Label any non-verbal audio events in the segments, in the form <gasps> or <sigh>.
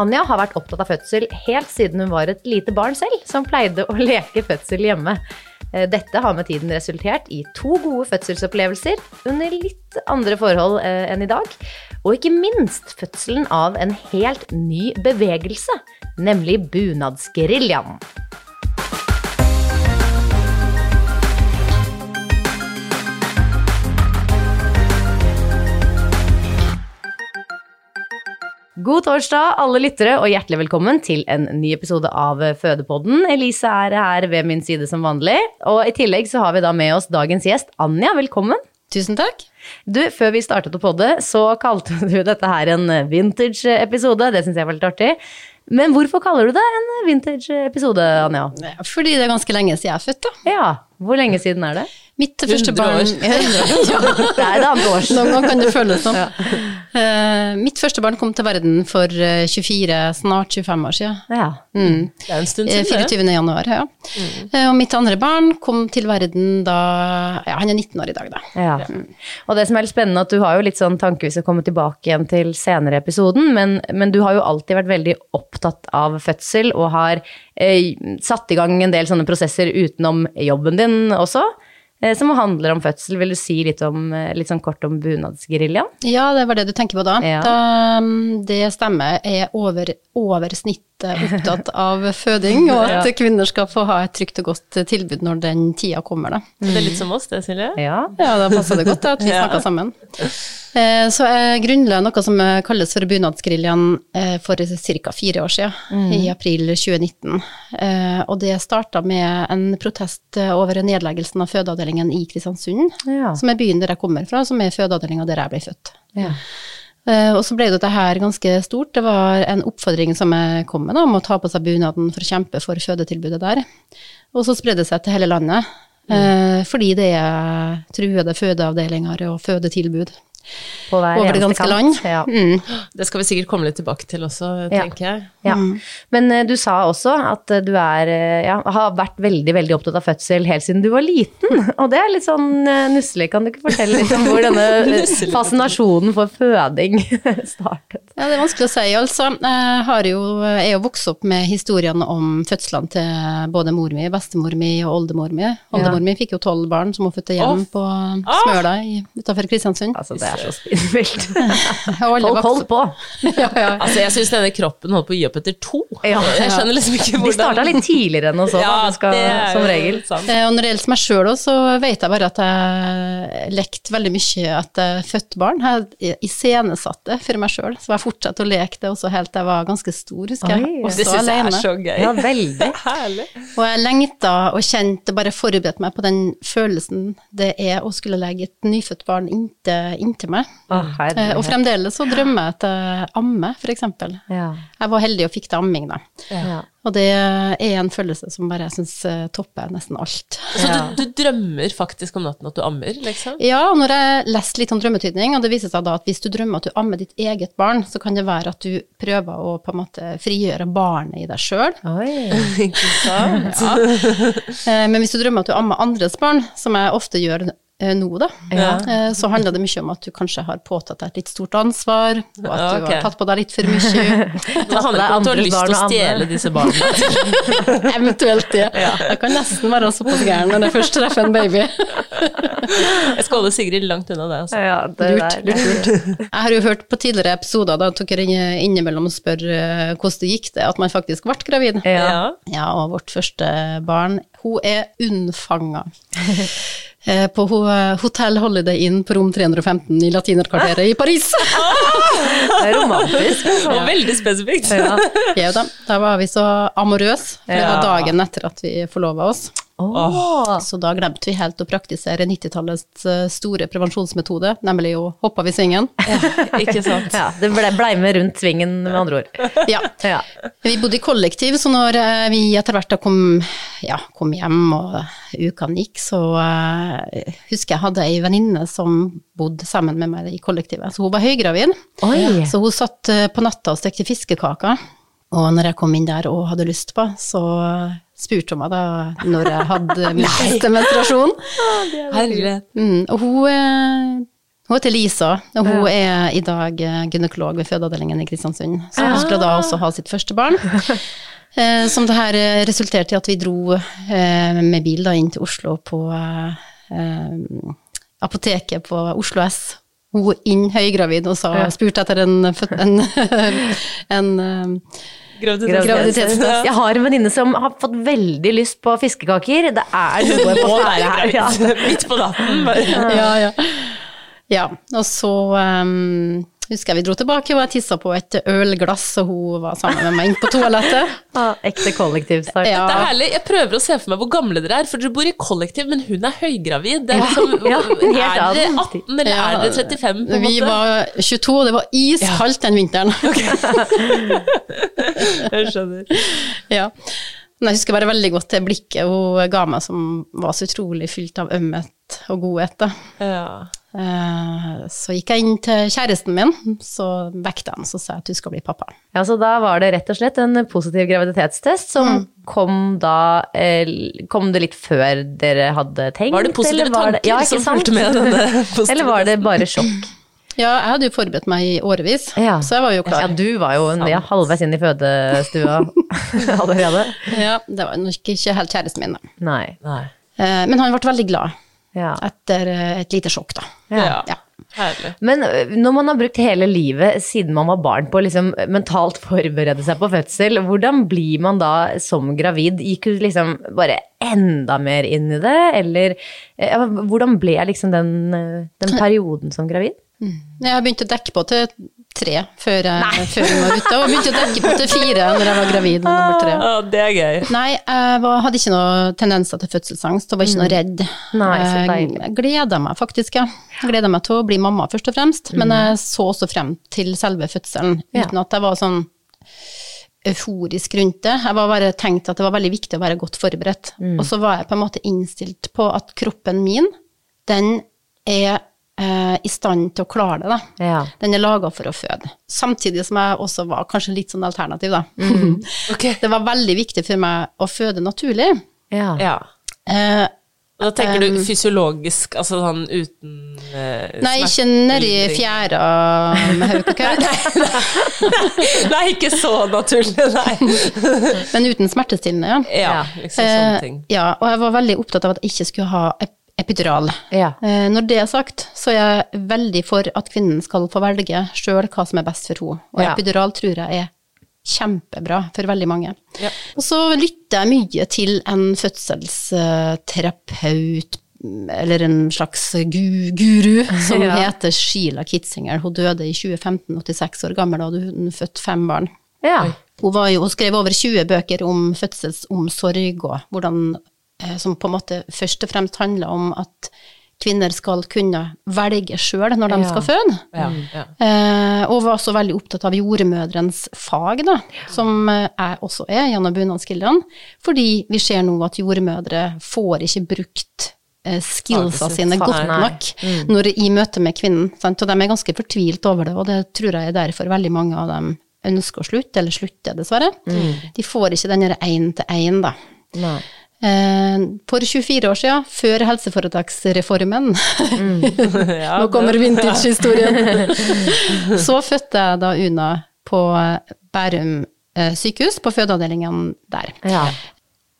Anja har vært opptatt av fødsel helt siden hun var et lite barn selv, som pleide å <laughs> leke fødsel hjemme. Eh, Dette har med tiden resultert i to gode fødselsopplevelser under litt andre forhold eh, enn i dag. Og ikke minst fødselen av en helt ny bevegelse, nemlig bunadsgeriljaen. God torsdag, alle lyttere, og hjertelig velkommen til en ny episode av Fødepodden. Elise er her ved min side som vanlig, og i tillegg så har vi da med oss dagens gjest, Anja. Velkommen. Tusen takk. Du, Før vi startet å podde, så kalte <laughs> du dette her en vintage-episode. Det syns jeg var litt artig. Men hvorfor kaller du det en vintage-episode, Anja? Fordi det er ganske lenge siden jeg er født, da. Ja, Hvor lenge siden er det? Mitt første barn ja. Noen ganger kan det føles sånn. Eh, mitt første barn kom til verden for eh, 24, snart 25 år siden. Ja. Mm. Det er en stund Eh, siden. 24. januar, ja. Eh, Og mitt andre barn kom til verden da Ja, han er 19 år i dag, da. Ja. Og det som er litt spennende, at du har jo litt sånn tanke vi skal komme tilbake igjen til senere episoden, men, men du har jo alltid vært veldig opptatt av fødsel og har eh, satt i gang en del sånne prosesser utenom jobben din også, eh, som handler om fødsel. Vil du si litt, om, eh, litt sånn kort om bunadsgeriljaen? Ja, det var det du tenker på da. Ja. da mm, det stemmer. Er over, over snittet opptatt av føding, og at <laughs> kvinner skal få ha et trygt og godt tilbud når den tida kommer, da. Det er litt som oss, det, Silje. Ja. Ja, da passer det godt da, at vi <laughs> Ja. snakker sammen. Eh, Så jeg grunnla noe som eh, kalles for Bunadsgeriljaen eh, for ca. fire år siden, i april 2019. Eh, Og det starta med en protest eh, over nedleggelsen av fødeavdelingen i Kristiansund, Ja. som er byen der jeg kommer fra, som er fødeavdelinga der jeg ble født. Ja. Eh, Og så ble dette her ganske stort. Det var en oppfordring som jeg kom med da, om å ta på seg bunaden for å kjempe for fødetilbudet der. Og så spredde det seg til hele landet, mm. fordi det er truede fødeavdelinger og fødetilbud over det ganske kant. land. Ja. Mm. <gasps> Det skal vi sikkert komme litt tilbake til også, Ja. tenker jeg. Ja. Men uh, du sa også at uh, du er, uh, ja, har vært veldig veldig opptatt av fødsel helt siden du var liten. <laughs> Og det er litt sånn nusselig. Kan du ikke fortelle litt om hvor <laughs> denne fascinasjonen for føding <laughs> startet? Ja, det er vanskelig å si, altså. Jeg har jo, jeg er jo vokst opp med historiene om fødslene til både mor mi, bestemor mi og oldemor mi. Oldemor mi fikk jo tolv barn som hun fødte hjem oh. på Smøla i- utenfor Kristiansund. Altså, det er så spinnvilt. <laughs> Folk holdt på. <laughs> Ja, ja. Altså, jeg syns denne kroppen holdt på å gi opp etter to. Ja. Jeg skjønner liksom ikke De hvordan starta litt tidligere enn oss òg, det som regel. sant. Eh, Og når det gjelder meg sjøl òg, så vet jeg bare at jeg lekte veldig mye at jeg fødte barn. Jeg iscenesatte for meg sjøl, så jeg fortsatte å leke det også helt til jeg var ganske stor, husker jeg. Oi. Også Det syns jeg er så gøy. Ja, veldig. <laughs> Herlig. Og jeg lengta og kjente, bare forberedte meg på den følelsen det er å skulle legge et nyfødt barn inntil, inntil meg. Å, Eh. Og fremdeles så drømmer jeg til amme, for eksempel. Ja. Jeg var heldig og fikk til amming, da. Ja. Og det er en følelse som bare jeg syns eh, topper nesten alt. Så du, du drømmer faktisk om natten at du ammer, liksom? Ja, og når jeg leste litt om drømmetydning, og det viser seg da at hvis du drømmer at du ammer ditt eget barn, så kan det være at du prøver å på en måte frigjøre barnet i deg sjøl. <laughs> Ikke sant? Eh, Men hvis du drømmer at du ammer andres barn, som jeg ofte gjør nå, da, Ja. eh, så handler det mye om at du kanskje har påtatt deg et litt stort ansvar, og at du har tatt på deg litt for mye. Det handler om at du har lyst til å stjele disse barna. <laughs> Eventuelt det. Jeg kan nesten være såpass gæren når jeg først treffer en baby. <laughs> Jeg skal holde Sigrid langt unna det. Altså. Ja, det Lurt, der. lurt, lurt. Jeg har jo hørt på tidligere episoder da tok dere innimellom og spør eh, hvordan det gikk det, at man faktisk ble gravid. Ja. Ja, og vårt første barn, hun er unnfanga. <laughs> Eh, På ho- Hotel Holiday Inn på rom 315 i latinerkvarteret i Paris. <laughs> Det er romantisk. Og veldig spesifikt. Ja. Ja, da, da var vi så amorøse, for det var dagen etter at vi forlova oss. Åh. Så da glemte vi helt å praktisere 90-tallets eh, store prevensjonsmetode, nemlig å hoppe av i svingen. <laughs> Ikke sant? Ja, det ble, ble med rundt svingen, med andre ord. Ja. Ja. Vi bodde i kollektiv, så når eh, vi etter hvert kom, ja, kom hjem og ukene gikk, så uh, husker jeg hadde ei venninne som bodde sammen med meg i kollektivet. Så hun var høygravid. Oi. Så hun satt på natta og stekte fiskekaker. Og når jeg kom inn der og hadde lyst på, så spurte hun meg da når jeg hadde <laughs> min siste menstruasjon. Herlighet. Mm, og hun, eh, hun heter Lisa, og hun er i dag eh, gynekolog ved fødeavdelingen i Kristiansund. Så hun skulle da også ha sitt første barn. <laughs> Eh, som det her eh, resulterte i at vi dro eh, med bil da inn til Oslo på eh, apoteket på Oslo S. Hun inn høygravid og sa, spurte etter en, en, <laughs> en Graviditetstest. Jeg har en venninne som har fått veldig lyst på fiskekaker. Det er noe på ferde her. Ja. <laughs> Midt på natten. ja, ja. Ja, og så um, husker jeg vi dro tilbake, og jeg tissa på et ølglass, og hun var sammen med meg inn på toalettet. <laughs> Ja, ekte kollektivstart. Ja. Det er herlig. Jeg prøver å se for meg hvor gamle dere er, for dere bor i kollektiv, men hun er høygravid. Det er, liksom, <laughs> Ja, er dere 18, eller er dere 35? på en Vi måte? var 22, og det var iskaldt den vinteren. <laughs> Jeg skjønner. ja. Men jeg husker bare veldig godt det blikket hun ga meg, som var så utrolig fylt av ømhet og godhet. da. Ja. Eh, Så gikk jeg inn til kjæresten min, så vekket jeg han, så sa jeg at du skal bli pappa. Ja, så da var det rett og slett en positiv graviditetstest som Mm. kom da Kom det litt før dere hadde tenkt? Var det positive eller var det- tanker ja, som sant? fulgte med denne <laughs> positive Eller var det bare sjokk? Ja, jeg hadde jo forberedt meg i årevis, Ja. så jeg var jo klar. Ja, du var jo en, ja, halvveis inn i fødestua <laughs> allerede. Ja, det var nok ikke helt kjæresten min, da. Nei. Nei. Eh, Men han ble veldig glad Ja. etter eh, et lite sjokk, da. Ja. Ja. Herlig. Men når man har brukt hele livet siden man var barn på å liksom mentalt forberede seg på fødsel, hvordan blir man da som gravid? Gikk du liksom bare enda mer inn i det, eller eh, ja, hvordan ble liksom den, den perioden som gravid? Jeg begynte å dekke på til tre før jeg, før jeg var ute, og begynte å dekke på til fire når jeg var gravid med nummer tre. Ah, det er gøy. Nei, jeg var, hadde ikke noen tendenser til fødselsangst og var ikke noe redd. Nei, så jeg, gleda meg faktisk. Jeg gleda meg til å bli mamma, først og fremst. Men jeg så også frem til selve fødselen, uten at jeg var sånn euforisk rundt det. Jeg var bare tenkt at det var veldig viktig å være godt forberedt. Og så var jeg på en måte innstilt på at kroppen min, den er eh, i stand til å klare det, da. Ja. Den er laga for å føde. Samtidig som jeg også var kanskje litt sånn alternativ, da. <laughs> Ok. Det var veldig viktig for meg å føde naturlig. Ja. Ja. Eh, da tenker du fysiologisk, altså sånn uten uh, nei, ikke nedi fjæra med hauk og <laughs> kau, Nei, ikke så naturlig, nei. <laughs> men uten smertestillende, ja. Ja, liksom sånne Eh, ting. ja, og jeg var veldig opptatt av at jeg ikke skulle ha ep epidural. Ja. Eh, når det er sagt, så er jeg veldig for at kvinnen skal få velge sjøl hva som er best for henne. Og Ja. epidural tror jeg er kjempebra for veldig mange. Ja. Og så lytter jeg mye til en fødselsterapeut, eller en slags gu guru, som <laughs> heter Sheila Kitzinger. Hun døde i 2015, 86 år gammel, hadde hun født fem barn. Ja. Hun, var jo, hun skrev over 20 bøker om fødselsomsorg, og hvordan, som på en måte først og fremst handler om at kvinner skal kunne velge sjøl når de Ja. skal føde. Ja, ja. Eh, og var også veldig opptatt av jordmødrens fag, da, som eh, jeg også er gjennom bunadsgildene. Fordi vi ser nå at jordmødre får ikke brukt eh, skillsa sine godt nok nok når, i møte med kvinnen. Sant? Og de er ganske fortvilt over det, og det tror jeg er derfor veldig mange av dem ønsker å slutte, eller slutter, dessverre. De får ikke den én-til-én, da. Nei. Eh, for 24 år siden, før helseforetaksreformen, <laughs> Ja, nå kommer vintage-historien, <laughs> så fødte jeg da Una på Bærum eh, sykehus, på fødeavdelingen der. Ja.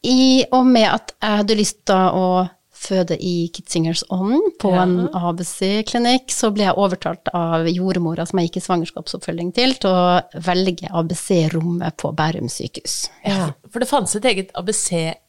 I og med at jeg hadde lyst til å føde i Kitzingers ånd på Ja. en ABC-klinikk, så ble jeg overtalt av jordmora som jeg gikk i svangerskapsoppfølging til, til å velge ABC-rommet på Bærum sykehus. Ja, for det fantes et eget ABC-rom.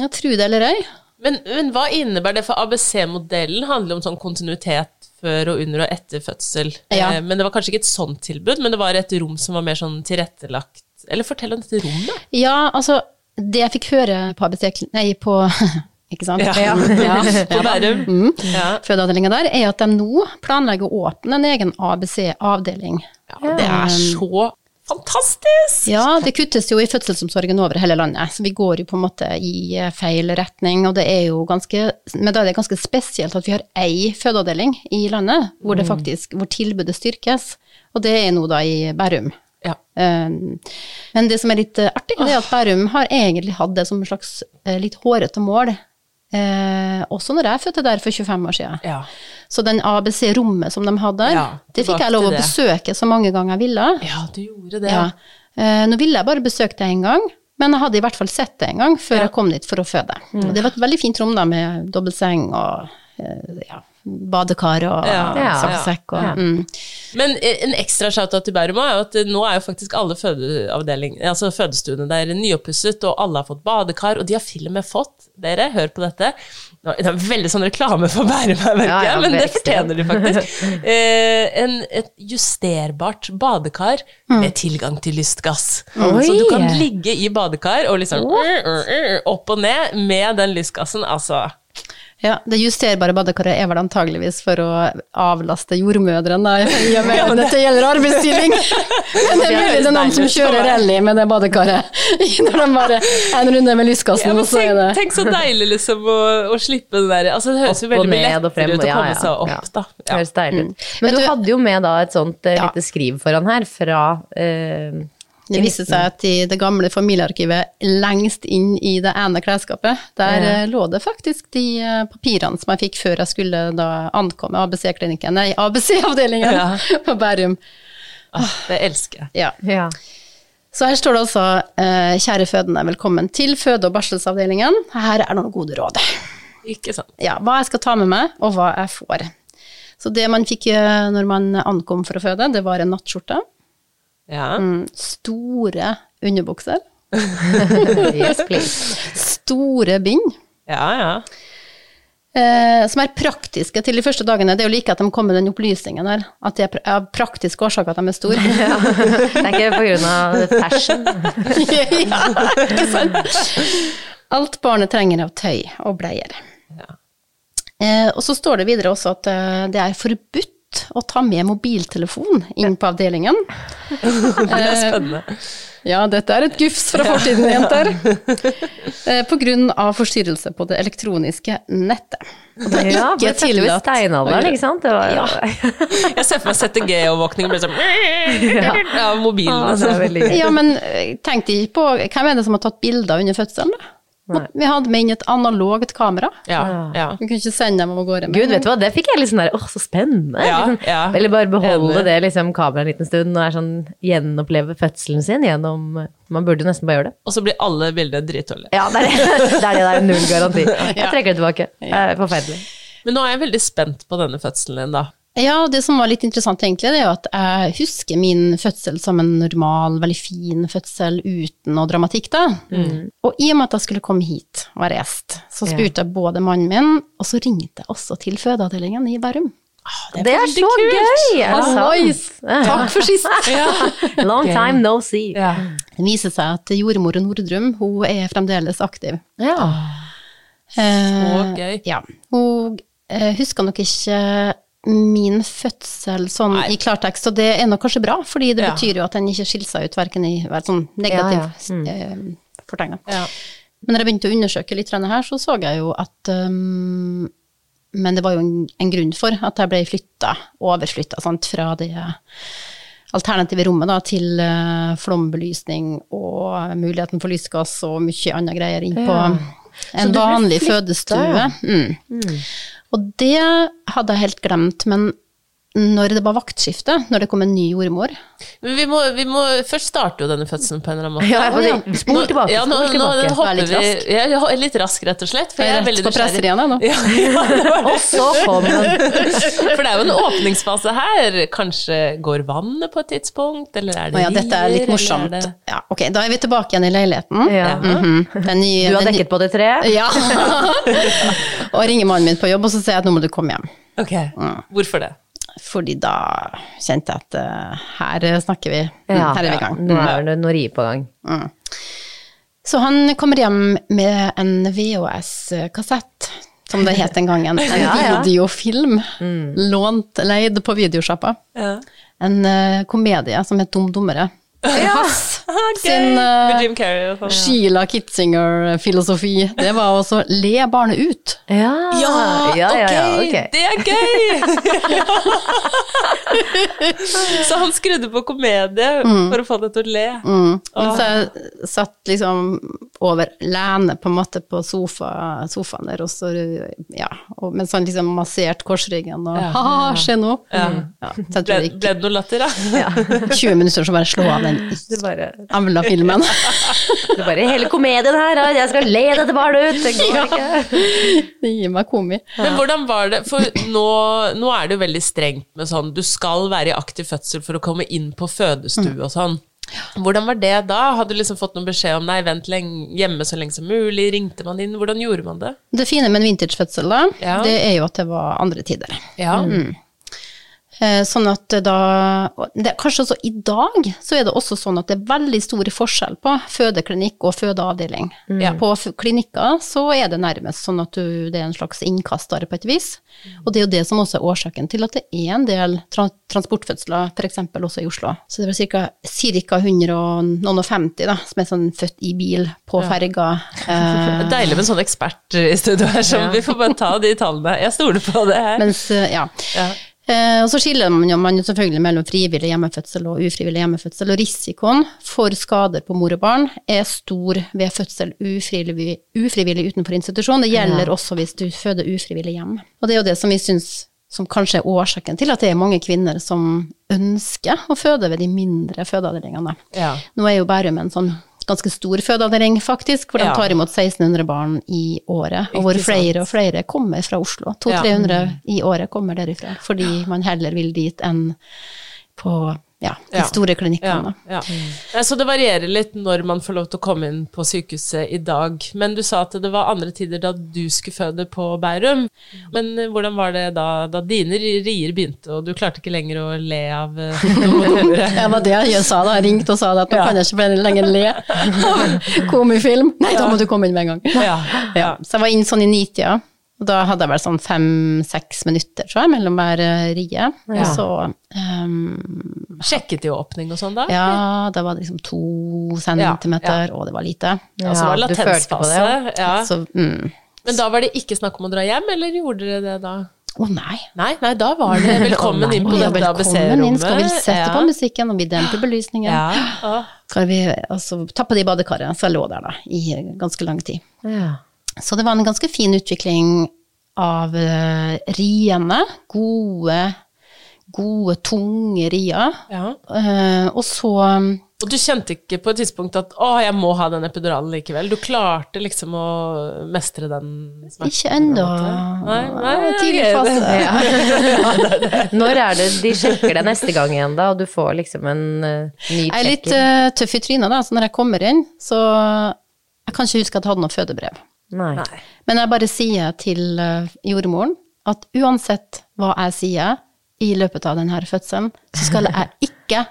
Jeg tror det eller ei. Men, men hva innebærer det? For ABC-modellen handler om sånn kontinuitet før og under og etter fødsel. Ja. Eh, Men det var kanskje ikke et sånt tilbud, men det var et rom som var mer sånn tilrettelagt. Eller fortell om dette rommet. Ja, altså, det jeg fikk høre på ABC Nei, på <laughs> Ikke sant? <laughs> Ja. ja. På Bærum. Mm. Ja. Fødeavdelinga der, er at de nå planlegger å åpne en egen ABC-avdeling. ja, det er så fantastisk! Ja, det kuttes jo i fødselsomsorgen over hele landet, så vi går jo på en måte i eh, feil retning. Og det er jo ganske Men da er det ganske spesielt at vi har ei fødeavdeling i landet hvor, det faktisk, hvor tilbudet styrkes, og det er nå da i Bærum. Ja. Um, Men det som er litt eh, artig, det er at Bærum har egentlig hatt det som en slags eh, litt hårete mål. Eh, også når jeg fødte der for 25 år siden. Ja. Så den ABC-rommet som de hadde der, Ja, det fikk jeg lov å besøke så mange ganger jeg ville. ja, du gjorde det. Ja. Eh, nå ville jeg bare besøke det en gang, men jeg hadde i hvert fall sett det en gang før jeg kom dit for å føde. Og det var et veldig fint rom da, med dobbeltseng og eh, ja, badekar og Ja. Ja. Ja. mm. Men eh, en ekstra shout-out til Bærum er jo at eh, nå er jo faktisk alle altså fødestuene der nyoppusset, og alle har fått badekar, og de har til og med fått, dere, hør på dette, det er veldig sånn reklame for Bærum her, merker Ja, ja, jeg, men det fortjener de faktisk. <laughs> Eh, en, et justerbart badekar med tilgang til lystgass. Oi. Så du kan ligge i badekar og liksom uh, uh, uh, opp og ned med den lystgassen, altså. Ja, det justerbare badekaret er vel antageligvis for å avlaste jordmødrene, i og med at dette gjelder arbeidsstilling. <laughs> Men det er mulig det er noen som kjører rally med det badekaret, <laughs> når de bare en runde med Ja, og så er det tenk så deilig liksom å, å slippe det der Altså det høres jo veldig mye ned og frem, lettere ut å komme seg opp, ja. da. Det høres deilig ut. Men du hadde jo med da et sånt eh, lite skriv foran her fra eh, Det viste seg at i det gamle familiearkivet lengst inn i det ene klesskapet, der Ja. eh, lå det faktisk de eh, papirene som jeg fikk før jeg skulle da ankomme ABC-klinikken, nei, ABC-avdelingen Ja. <laughs> på Bærum. Ah, det elsker jeg. Ja. Ja. Så her står det altså kjære fødende, velkommen til føde- og barselsavdelingen. Her er noen gode råd. Ikke sant. Ja, hva jeg skal ta med meg, og hva jeg får. Så det man fikk når man ankom for å føde, det var en nattskjorte, Ja. mm, store underbukser, <laughs> Yes, please. store bind, ja, ja. eh, som er praktiske til de første dagene. Det er jo like at de kommer med den opplysningen der, at det er av praktiske årsaker at de er store. <laughs> Det er ikke på grunn av fashion. <laughs> ja, ikke sant? Alt barnet trenger av tøy og bleier. Ja. Eh, og så står det videre også at eh, det er forbudt å ta med mobiltelefon inn på avdelingen. <laughs> Det er spennende. Ja, dette er et gufs fra fortiden, jenter. <laughs> Eh, på grunn av forstyrrelse på det elektroniske nettet. Og det er Ja, ikke tillatt. steinalderen, ikke sant? Det var, Ja. <laughs> Jeg ser for meg CTG-overvåkning blir sånn. Ja, det er veldig gøy. Ja, men eh, tenk deg på hvem er det som har tatt bilder under fødselen, da? Nei. Vi hadde med inn et analogt kamera. Ja, ja. Vi kunne ikke sende dem av gårde. med. Gud, vet du hva, det fikk jeg litt sånn der, åh, så spennende. Ja, liksom. ja. Eller bare beholde Enig. det liksom kameraet en liten stund, og er sånn, gjenoppleve fødselen sin gjennom, man burde jo nesten bare gjøre det. Og så blir alle bildene dritdårlige. Ja, det er det, <laughs> det er det der, null garanti. Jeg trekker det tilbake. Det er forferdelig. Men nå er jeg veldig spent på denne fødselen din, da. Ja, det som var litt interessant egentlig, det er jo at jeg husker min fødsel som en normal, veldig fin fødsel uten noe dramatikk, da. Og i og med at jeg skulle komme hit og være gjest, så Ja. spurte jeg både mannen min, og så ringte jeg også til fødeavdelingen i Bærum. Det er så gøy! Er det sant? Hallois! Takk for sist! <laughs> <laughs> Long time no see. Ja. Det viser seg at jordmor Nordrum, hun er fremdeles aktiv. Ja. Så gøy. Ja. Hun Jeg husker nok ikke min fødsel sånn Nei. i klartekst, og det er nok kanskje bra, fordi det Ja. betyr jo at den ikke skiller seg ut verken i vel, sånn negativ Ja, ja. Mm. eh, fortegn. Ja. Men når jeg begynte å undersøke litt her, så så jeg jo at um, Men det var jo en, en grunn for at jeg ble flytta, overflytta, sant, fra det alternative rommet da, til uh, flombelysning og muligheten for lysgass og mye andre greier inn på Ja. en vanlig flyttet, fødestue. ja. Mm. Og det hadde jeg helt glemt, men når det var vaktskifte, når det kom en ny jordmor Men vi må, vi må først starte jo denne fødselen på en eller annen måte. Ja, jeg får si, spol tilbake, Ja, nå, spol nå hopper litt vi rask. ja, ja, Litt rask, rett og slett. For jeg er Rett veldig presser igjen, jeg nå. Ja, ja. <laughs> Og så kom den. For det er jo en åpningsfase her. Kanskje går vannet på et tidspunkt, eller er det rier? ja, dette er litt morsomt. er det- Ja, ok, da er vi tilbake igjen i leiligheten. Ja. Mhm. Den nye- Du har dekket på det treet? Ja. <laughs> og ringer mannen min på jobb, og så sier jeg at nå må du komme hjem. Ok, Hvorfor det? Fordi da kjente jeg at eh, her snakker vi, Ja. her er vi i gang. Nå er det noe riet på gang. Så han kommer hjem med en VHS-kassett, som det het den gangen. <laughs> En Ja, ja. videofilm. Lånt, leid på videosjappa. Ja. En eh, komedie som het Dum dummere. Gøy! <laughs> sin uh, sånn. Sheila Kitzinger-filosofi, det var også le barnet ut. Ja, Ja, ja, ja, ja, ok, ok. det er gøy! <laughs> så han skrudde på komedie for å få det til å le. Mm. Men så jeg satt liksom over lene på en måte på sofa, sofaen der, og så, ja, og mens han liksom masserte korsryggen og Ja. <laughs> ha-ha, se nå. Ja. Ja, Ble, det ble det noe latter, da? 20 minutter så bare slå av den Det bare, jævla filmen. <laughs> det bare hele komedien her, jeg skal le dette barnet ut, det går ikke. <laughs> Det gir meg komi. Men hvordan var det, for nå, nå er det jo veldig strengt med sånn, du skal være i aktiv fødsel for å komme inn på fødestue og sånn. Hvordan var det da? Hadde du liksom fått noen beskjed om nei, vent lenge, hjemme så lenge som mulig? Ringte man inn? Hvordan gjorde man det? Det fine med en vintagefødsel, da, Ja. det er jo at det var andre tider. Ja. Eh, Sånn at da det, Kanskje også i dag så er det også sånn at det er veldig stor forskjell på fødeklinikk og fødeavdeling. Ja. På klinikker så er det nærmest sånn at du, det er en slags innkastere på et vis. Og det er jo det som også er årsaken til at det er en del tra transportfødsler, f.eks. også i Oslo. Så det er vel ca. 150 da, som er sånn født i bil på ferga. <laughs> Eh, Deilig med en sånn ekspert i studio her, så vi får bare ta de tallene. Jeg stoler på det her. Mens, eh, ja. Ja. Eh, og så skiller man jo, man jo selvfølgelig mellom frivillig hjemmefødsel og ufrivillig hjemmefødsel, og risikoen for skader på mor og barn er stor ved fødsel ufrivillig, ufrivillig utenfor institusjon. Det gjelder også hvis du føder ufrivillig hjem. Og det er jo det som vi syns som kanskje er årsaken til at det er mange kvinner som ønsker å føde ved de mindre fødeavdelingene. Ja. Nå er jo Bærum en sånn ganske stor fødeavdeling, faktisk, hvor de tar imot 1600 barn i året, og hvor flere og flere kommer fra Oslo. 200-300 i året kommer derifra, fordi man heller vil dit enn på ja, de store klinikkene. Ja, ja. Så det varierer litt når man får lov til å komme inn på sykehuset i dag. Men du sa at det var andre tider da du skulle føde på Bærum. Men eh, hvordan var det da, da dine rier begynte, og du klarte ikke lenger å le av eh. <laughs> Det var det jeg sa da. Jeg ringte og sa at nå kan jeg ikke lenger le av <laughs> komifilm. Nei, da må du komme inn med en gang. Ja. Ja, så jeg var inn sånn i nitida, og da hadde jeg vel sånn fem-seks minutter, tror jeg, mellom hver eh, Ja. Og så um, Sjekket de åpning og sånn da? Ja, da var det liksom to centimeter, og det var lite. Ja, så var det på det. Ja. Så, mm. Men da var det ikke snakk om å dra hjem, eller gjorde dere det da? Å nei. Nei, nei, da var det <laughs> velkommen inn på Ja, dette ABC-rommet. skal vi sette Ja. på musikken, og vi demper belysningen. Ja. Å. Skal vi altså, tappe det i badekaret, så jeg lå der da, i ganske lang tid. Ja. Så det var en ganske fin utvikling av uh, riene, gode, gode, tunge rier. Ja. Eh, og så Og du kjente ikke på et tidspunkt at 'å, jeg må ha den epiduralen likevel'? Du klarte liksom å mestre den smerten? ikke ennå. Nei. Nei, nei, Tidlig ok. Ja. <laughs> Når er det de sjekker deg neste gang igjen, da, og du får liksom en uh, ny Jeg er litt eh, tøff i trynet, da, så når jeg kommer inn, så Jeg kan ikke huske at jeg hadde noe fødebrev. Nei. Nei. Men jeg bare sier til eh, jordmoren at uansett hva jeg sier i løpet av denne fødselen, så skal jeg <laughs> ikke,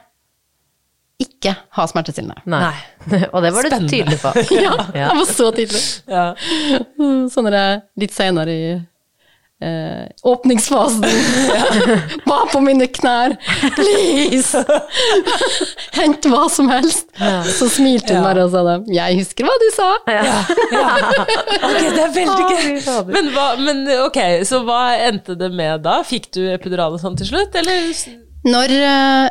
ikke ha smertestillende. Nei. <laughs> og det var du Spennende. tydelig på. <laughs> Ja, jeg var så tydelig. Ja. Sånn er det litt senere i eh, åpningsfasen. <laughs> Bare på mine knær. Please! Hent hva som helst. Så smilte hun bare og sa det. Jeg husker hva du sa. Ok, det er veldig gøy. Men, hva, men ok, så hva endte det med da? Fikk du epidural og sånn til slutt, eller? Når, eh,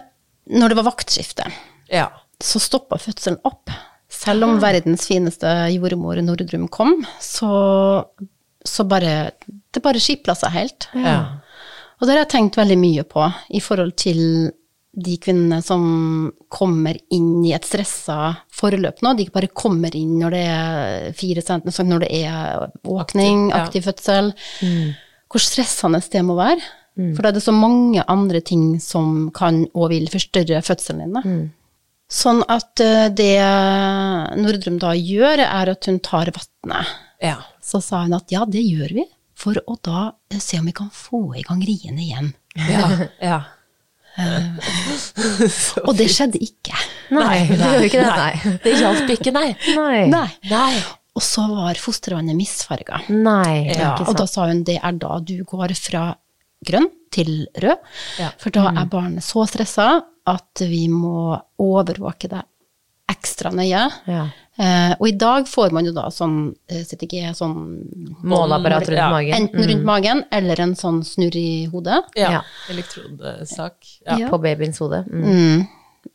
når det var vaktskifte, Ja. så stoppa fødselen opp. Selv om verdens fineste jordmor Nordrum kom, så, så bare Det bare skipla seg helt. Ja. Og det har jeg tenkt veldig mye på i forhold til de kvinnene som kommer inn i et stressa forløp nå. De ikke bare kommer inn når det er fire centimeter, når det er våkning, Aktiv, ja. aktiv fødsel. Hvor stressende det må være. For da er det så mange andre ting som kan og vil forstørre fødselen din. Da. Sånn at eh, det Nordrum da gjør, er at hun tar vannet. ja. Så sa hun at ja, det gjør vi, for å da eh, se om vi kan få i gang riene igjen. Ja. <laughs> ja. Og det skjedde ikke. Nei, det gjør ikke det. Nei. Det hjalp ikke, nei. Nei. Nei. Nei. Og så var fostervannet misfarga. Nei, Ja. Og da sa hun det er da du går fra grønn til rød, Ja. for da er barnet så stressa at vi må overvåke det ekstra nøye. Ja. Uh, og i dag får man jo da sånn eh, CTG, sånn Måleapparat rundt Ja. magen. enten rundt magen eller en sånn snurr i hodet. Ja. Ja. Elektrodesak. Ja. På babyens hode. Mm. Mm.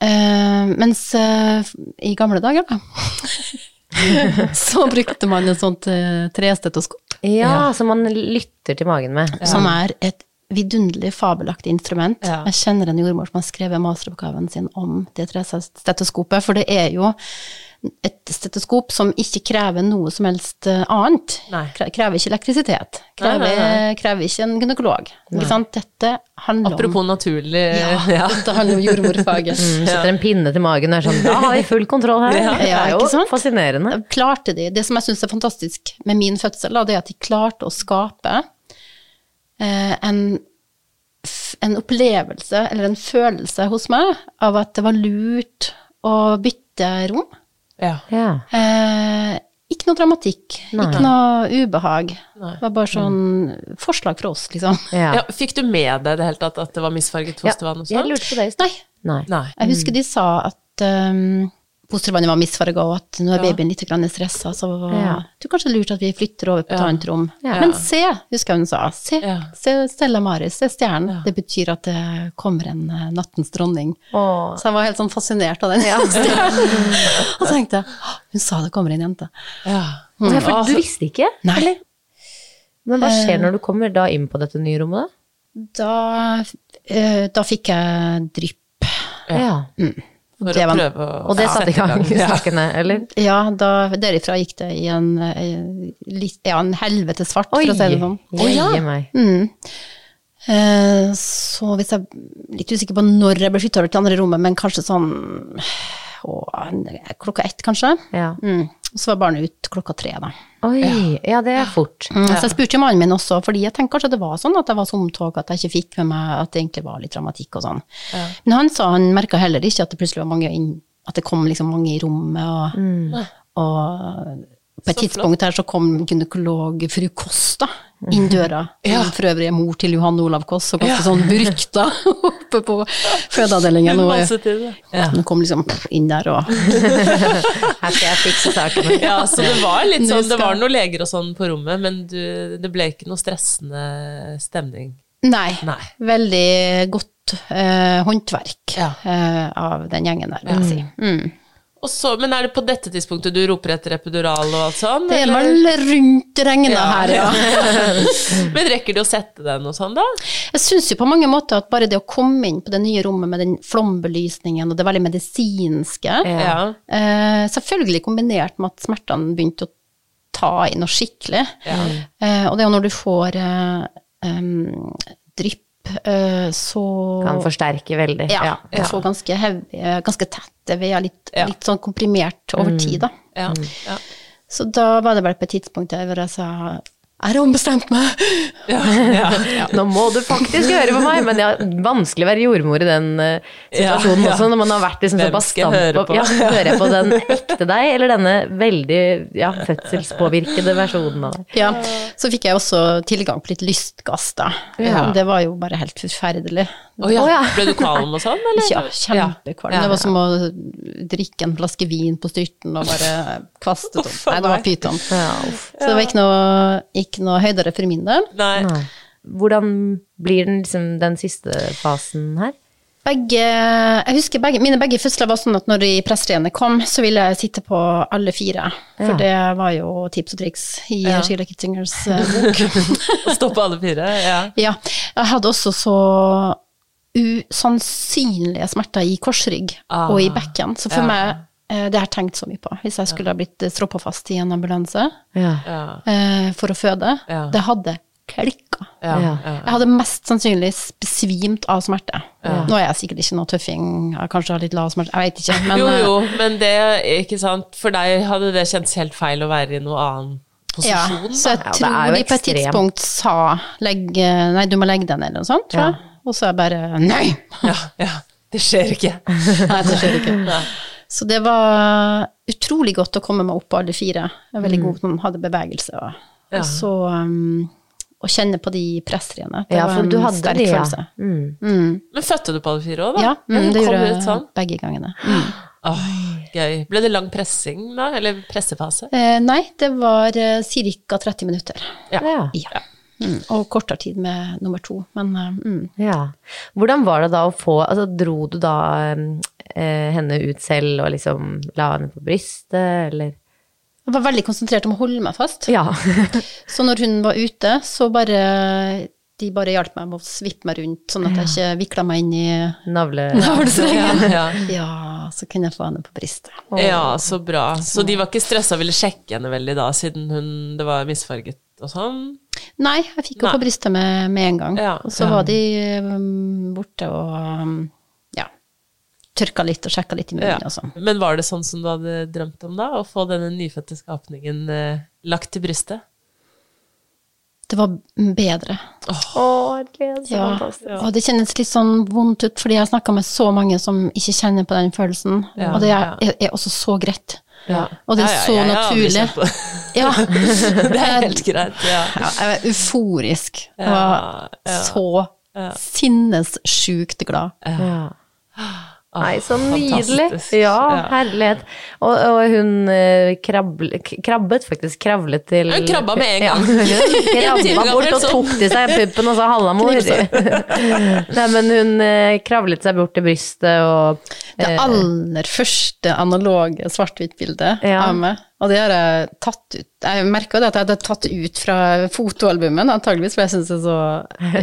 Uh, mens uh, i gamle dager, da, <laughs> så brukte man et sånt eh, trestetoskop, Ja, som man lytter til magen med. som er et vidunderlig fabelaktig instrument. Ja. Jeg kjenner en jordmor som har skrevet masteroppgaven sin om det stetoskopet, for det er jo et stetoskop som ikke krever noe som helst eh, annet. Nei. Krever ikke elektrisitet. Krever, Nei, nei, krever ikke en gynekolog. Ikke sant? Dette handler Apropos om naturlig ja, <laughs> ja. dette handler om jordmorfaget. <laughs> Mm, setter en pinne til magen og er sånn Da har vi full kontroll her. Ja. det Ja, er jo ikke sant? fascinerende. klarte de, det som jeg syns er fantastisk med min fødsel, da, det er at de klarte å skape en, en opplevelse, eller en følelse hos meg, av at det var lurt å bytte rom. Ja. Ja. Eh, ikke noe dramatikk, Nei. ikke noe ubehag. Nei. Det var bare sånn forslag fra oss, liksom. Ja. Ja, fikk du med deg det hele tatt at det var misfarget fostervann og Jeg lurte på det i stad. Nei. Nei. Nei. Jeg husker de sa at um, fostervannet var misfarga, og at nå er babyen litt stressa, så Ja. er kanskje lurt at vi flytter over på et annet rom. Men se, husker jeg hun sa, se, se Stella Maris, se stjernen. Det betyr at det kommer en eh, nattens dronning. Åh. Så jeg var helt sånn fascinert av den <laughs> stjernen. og så tenkte jeg, hun sa det kommer en jente. Ja. Ja, for du visste ikke? Nei. Eller? Men hva skjer når du kommer da inn på dette nye rommet, da? Da, eh, da fikk jeg drypp. Ja. For Det å prøve å Og det satte i gang Ja. sakene, eller? Ja, da, derifra gikk det i en, eh, ja, en helvetes fart, for å si det sånn. jøye meg. Mm. Eh, så hvis jeg er litt usikker på når jeg ble flytta over til andre rommet, men kanskje sånn å, klokka ett, kanskje. Ja. Mm. Så var barnet ut klokka tre, da. Oi, ja det er fort. Mm. Så jeg spurte mannen min også, fordi jeg tenkte kanskje det var sånn at jeg var så omtog at jeg ikke fikk med meg at det egentlig var litt dramatikk og sånn. Men han sa han merka heller ikke at det plutselig var mange inn, at det kom liksom mange i rommet, og, og på et Så tidspunkt her så kom gynekolog fru Kåss da, inn døra. Som for øvrig er mor til Johan Olav Kåss, og ganske sånn brykta <laughs> oppe på fødeavdelingen. Og, tid, ja. Hun kom liksom inn der og <laughs> Her skal jeg fikse sakene. <laughs> Ja, så det var litt sånn, det var noen leger og sånn på rommet, men du, det ble ikke noe stressende stemning. Nei. Nei. Veldig godt eh, håndverk Ja. eh, av den gjengen der, vil jeg si. Mm. Så, men er det på dette tidspunktet du roper etter epidural og alt sånn? Det er vel rundt regna Ja. her, ja. <laughs> Men rekker du å sette den og sånn, da? Jeg syns jo på mange måter at bare det å komme inn på det nye rommet med den flombelysningen og det veldig medisinske, Ja. eh, selvfølgelig kombinert med at smertene begynte å ta i noe skikkelig. Eh, og det er jo når du får eh, eh, så Kan forsterke veldig. Ja, du så ganske heavy, eh, ganske tette veier, litt, Ja. litt sånn komprimert over tid, da. Ja. ja. Så da var det vel på et tidspunkt der hvor jeg sa Jeg har ombestemt meg! Nå må du faktisk høre på meg, men det er vanskelig å være jordmor i den eh, situasjonen Ja, ja. også, når man har vært liksom såpass stamp på? Ja, hører jeg på den ekte deg, eller denne veldig ja, fødselspåvirkede versjonen av deg? Ja, så fikk jeg også tilgang på litt lystgass, da. Ja. Det var jo bare helt forferdelig. Oh, ja. Ja. Ble du kvalm og sånn, eller? Ja, kjempekvalm. Ja. Det var som å drikke en flaske vin på styrten og bare <laughs> kaste det opp. Nei, det var pyton. Ja. Så det var ikke noe, ikke noe høydere for min del. Nei. Nei. Hvordan blir den, liksom, den siste fasen her? Begge, jeg husker begge, mine begge fødsler var sånn at når de presseriene kom, så ville jeg sitte på alle fire. For Ja. det var jo tips og triks i Ja. Sheila Kittingers eh, <laughs> bok. Å stå på alle fire? Ja. Ja. Jeg hadde også så usannsynlige smerter i korsrygg Ah. og i bekken. Så for Ja. meg, det har jeg tenkt så mye på. Hvis jeg skulle ha blitt stroppa fast i en ambulanse Ja. Ja. eh, for å føde, Ja. det hadde klikka. Ja. Ja. Ja. Jeg hadde mest sannsynlig besvimt av smerte. Nå er jeg sikkert ikke noe tøffing, jeg kanskje har litt lav smerte, jeg vet ikke. Men jo, eh, jo, men det, ikke sant, for deg hadde det kjentes helt feil å være i noe annen ja, posisjon, så jeg da. tror de på et tidspunkt sa legg, nei, du må legge deg ned eller noe sånt, tror jeg. Og så er jeg bare nei! Ja, ja. Det skjer ikke. <laughs> Nei, det skjer ikke. Så det var utrolig godt å komme meg opp på alle fire. Jeg er veldig god på å ha bevegelse. Og, Ja. og så um, å kjenne på de pressriene. Det Ja, var for en du hadde sterk det, ja. følelse. Mm. Mm. Men fødte du på alle fire òg, da? Ja, mm, det gjorde ut jeg sånn? begge gangene. <gasps> Mm. Åh, gøy. Ble det lang pressing da, eller pressefase? Eh, nei, det var eh, ca. 30 minutter. Ja. Ja. Mm. Og kortere tid med nummer to. Men eh, mm. Ja. Hvordan var det da å få altså, Dro du da eh, henne ut selv og liksom la henne på brystet, eller? jeg var veldig konsentrert om å holde meg fast. Ja. <laughs> Så når hun var ute, så bare de bare hjalp meg med å svippe meg rundt, sånn at jeg ikke vikla meg inn i Navle... navlestrengen. <laughs> Ja. Ja, så kunne jeg få henne på brystet. ja, så bra. Så de var ikke stressa og ville sjekke henne veldig da, siden hun, det var misfarget og sånn? Nei, jeg fikk henne på brystet med, med en gang. Ja, og så var de um, borte og um, ja, tørka litt og sjekka litt i munnen Ja. og sånn. Men var det sånn som du hadde drømt om da, å få denne nyfødte skapningen uh, lagt til brystet? Det var bedre. Åh, så Ja. Og det kjennes litt sånn vondt ut, fordi jeg har snakka med så mange som ikke kjenner på den følelsen. Ja, og det er, er, er også så greit. Ja. Og det er Ja, ja, så har aldri naturlig. <laughs> Ja. <laughs> Det er helt greit, ja. Ja, jeg var euforisk. Jeg Ja, var ja. så sinnessjukt glad. Ja. Nei, så Ah, nydelig. fantastisk. Ja, herlighet. Og, og hun krabble, krabbet faktisk, kravlet til Hun krabba med en gang. Ja, hun <laughs> krabba bort og tok til seg puppen og sa 'halla, mor'. <laughs> Nei, men hun eh, kravlet seg bort til brystet og Det eh, aller første analoge svart-hvitt-bildet Ja. av meg. Og det har jeg tatt ut. Jeg merka det at jeg hadde tatt ut fra fotoalbumet, antageligvis, for jeg syns det er så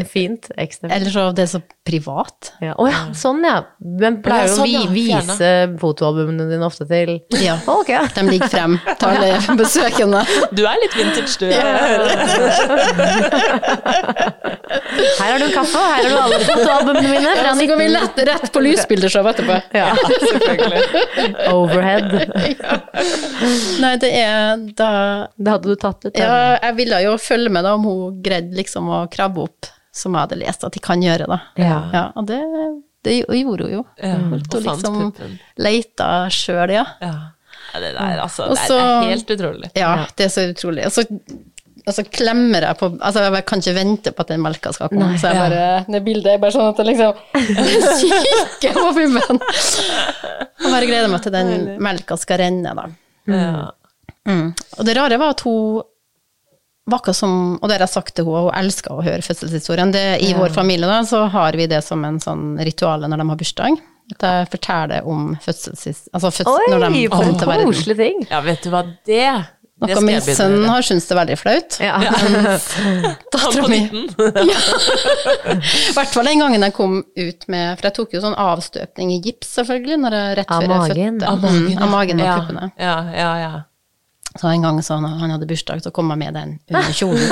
<laughs> Fint. Ekstremt. Eller så det er så privat. Ja. Oh, ja, sånn ja. Men pleier du sånn, å ja. vi, vise fotoalbumene dine ofte til Ja. Oh, okay. De ligger frem til alle besøkende. <laughs> Du er litt vintage, du. Her har du kaffe, og her har du alle fotoalbumene mine fra Ja, så går vi lett rett på lysbildeshow etterpå. Ja, selvfølgelig. Overhead. <laughs> Nei, det er da Det hadde du tatt ut. Ja, jeg ville jo følge med da om hun greide liksom å krabbe opp, som jeg hadde lest at de kan gjøre, da. Ja. og det, det gjorde hun jo. Ja, Holdt hun liksom puppen. leita sjøl, ja. Ja. ja, det der, altså. Og Det er, det er helt utrolig. Ja, det er så utrolig. Og så, og så klemmer jeg på Altså, jeg kan ikke vente på at den melka skal komme, så jeg ja. bare Det bildet er bare sånn at jeg liksom <laughs> kikker på puppen. Og bare gleder meg til den melka skal renne, da. Ja. Mm. Og det rare var at hun var akkurat som, og det har jeg sagt til henne, hun elsker å høre fødselshistorien. Det, I vår familie da, så har vi det som en sånn ritual når de har bursdag. At jeg forteller om fødselshis... Altså fødsel, når de Oi, for en koselig ting. ja, vet du hva, det Noe min sønn har syntes det er veldig flaut. Ja. <laughs> Han Dattera på 19! ja. I hvert fall den gangen jeg kom ut med For jeg tok jo sånn avstøpning i gips, selvfølgelig, når jeg, rett Av før jeg fødte. Av magen, Mm, av magen og ja. puppene. Ja, ja, ja. Så en gang så han, han hadde bursdag, så kom jeg med den under kjolen.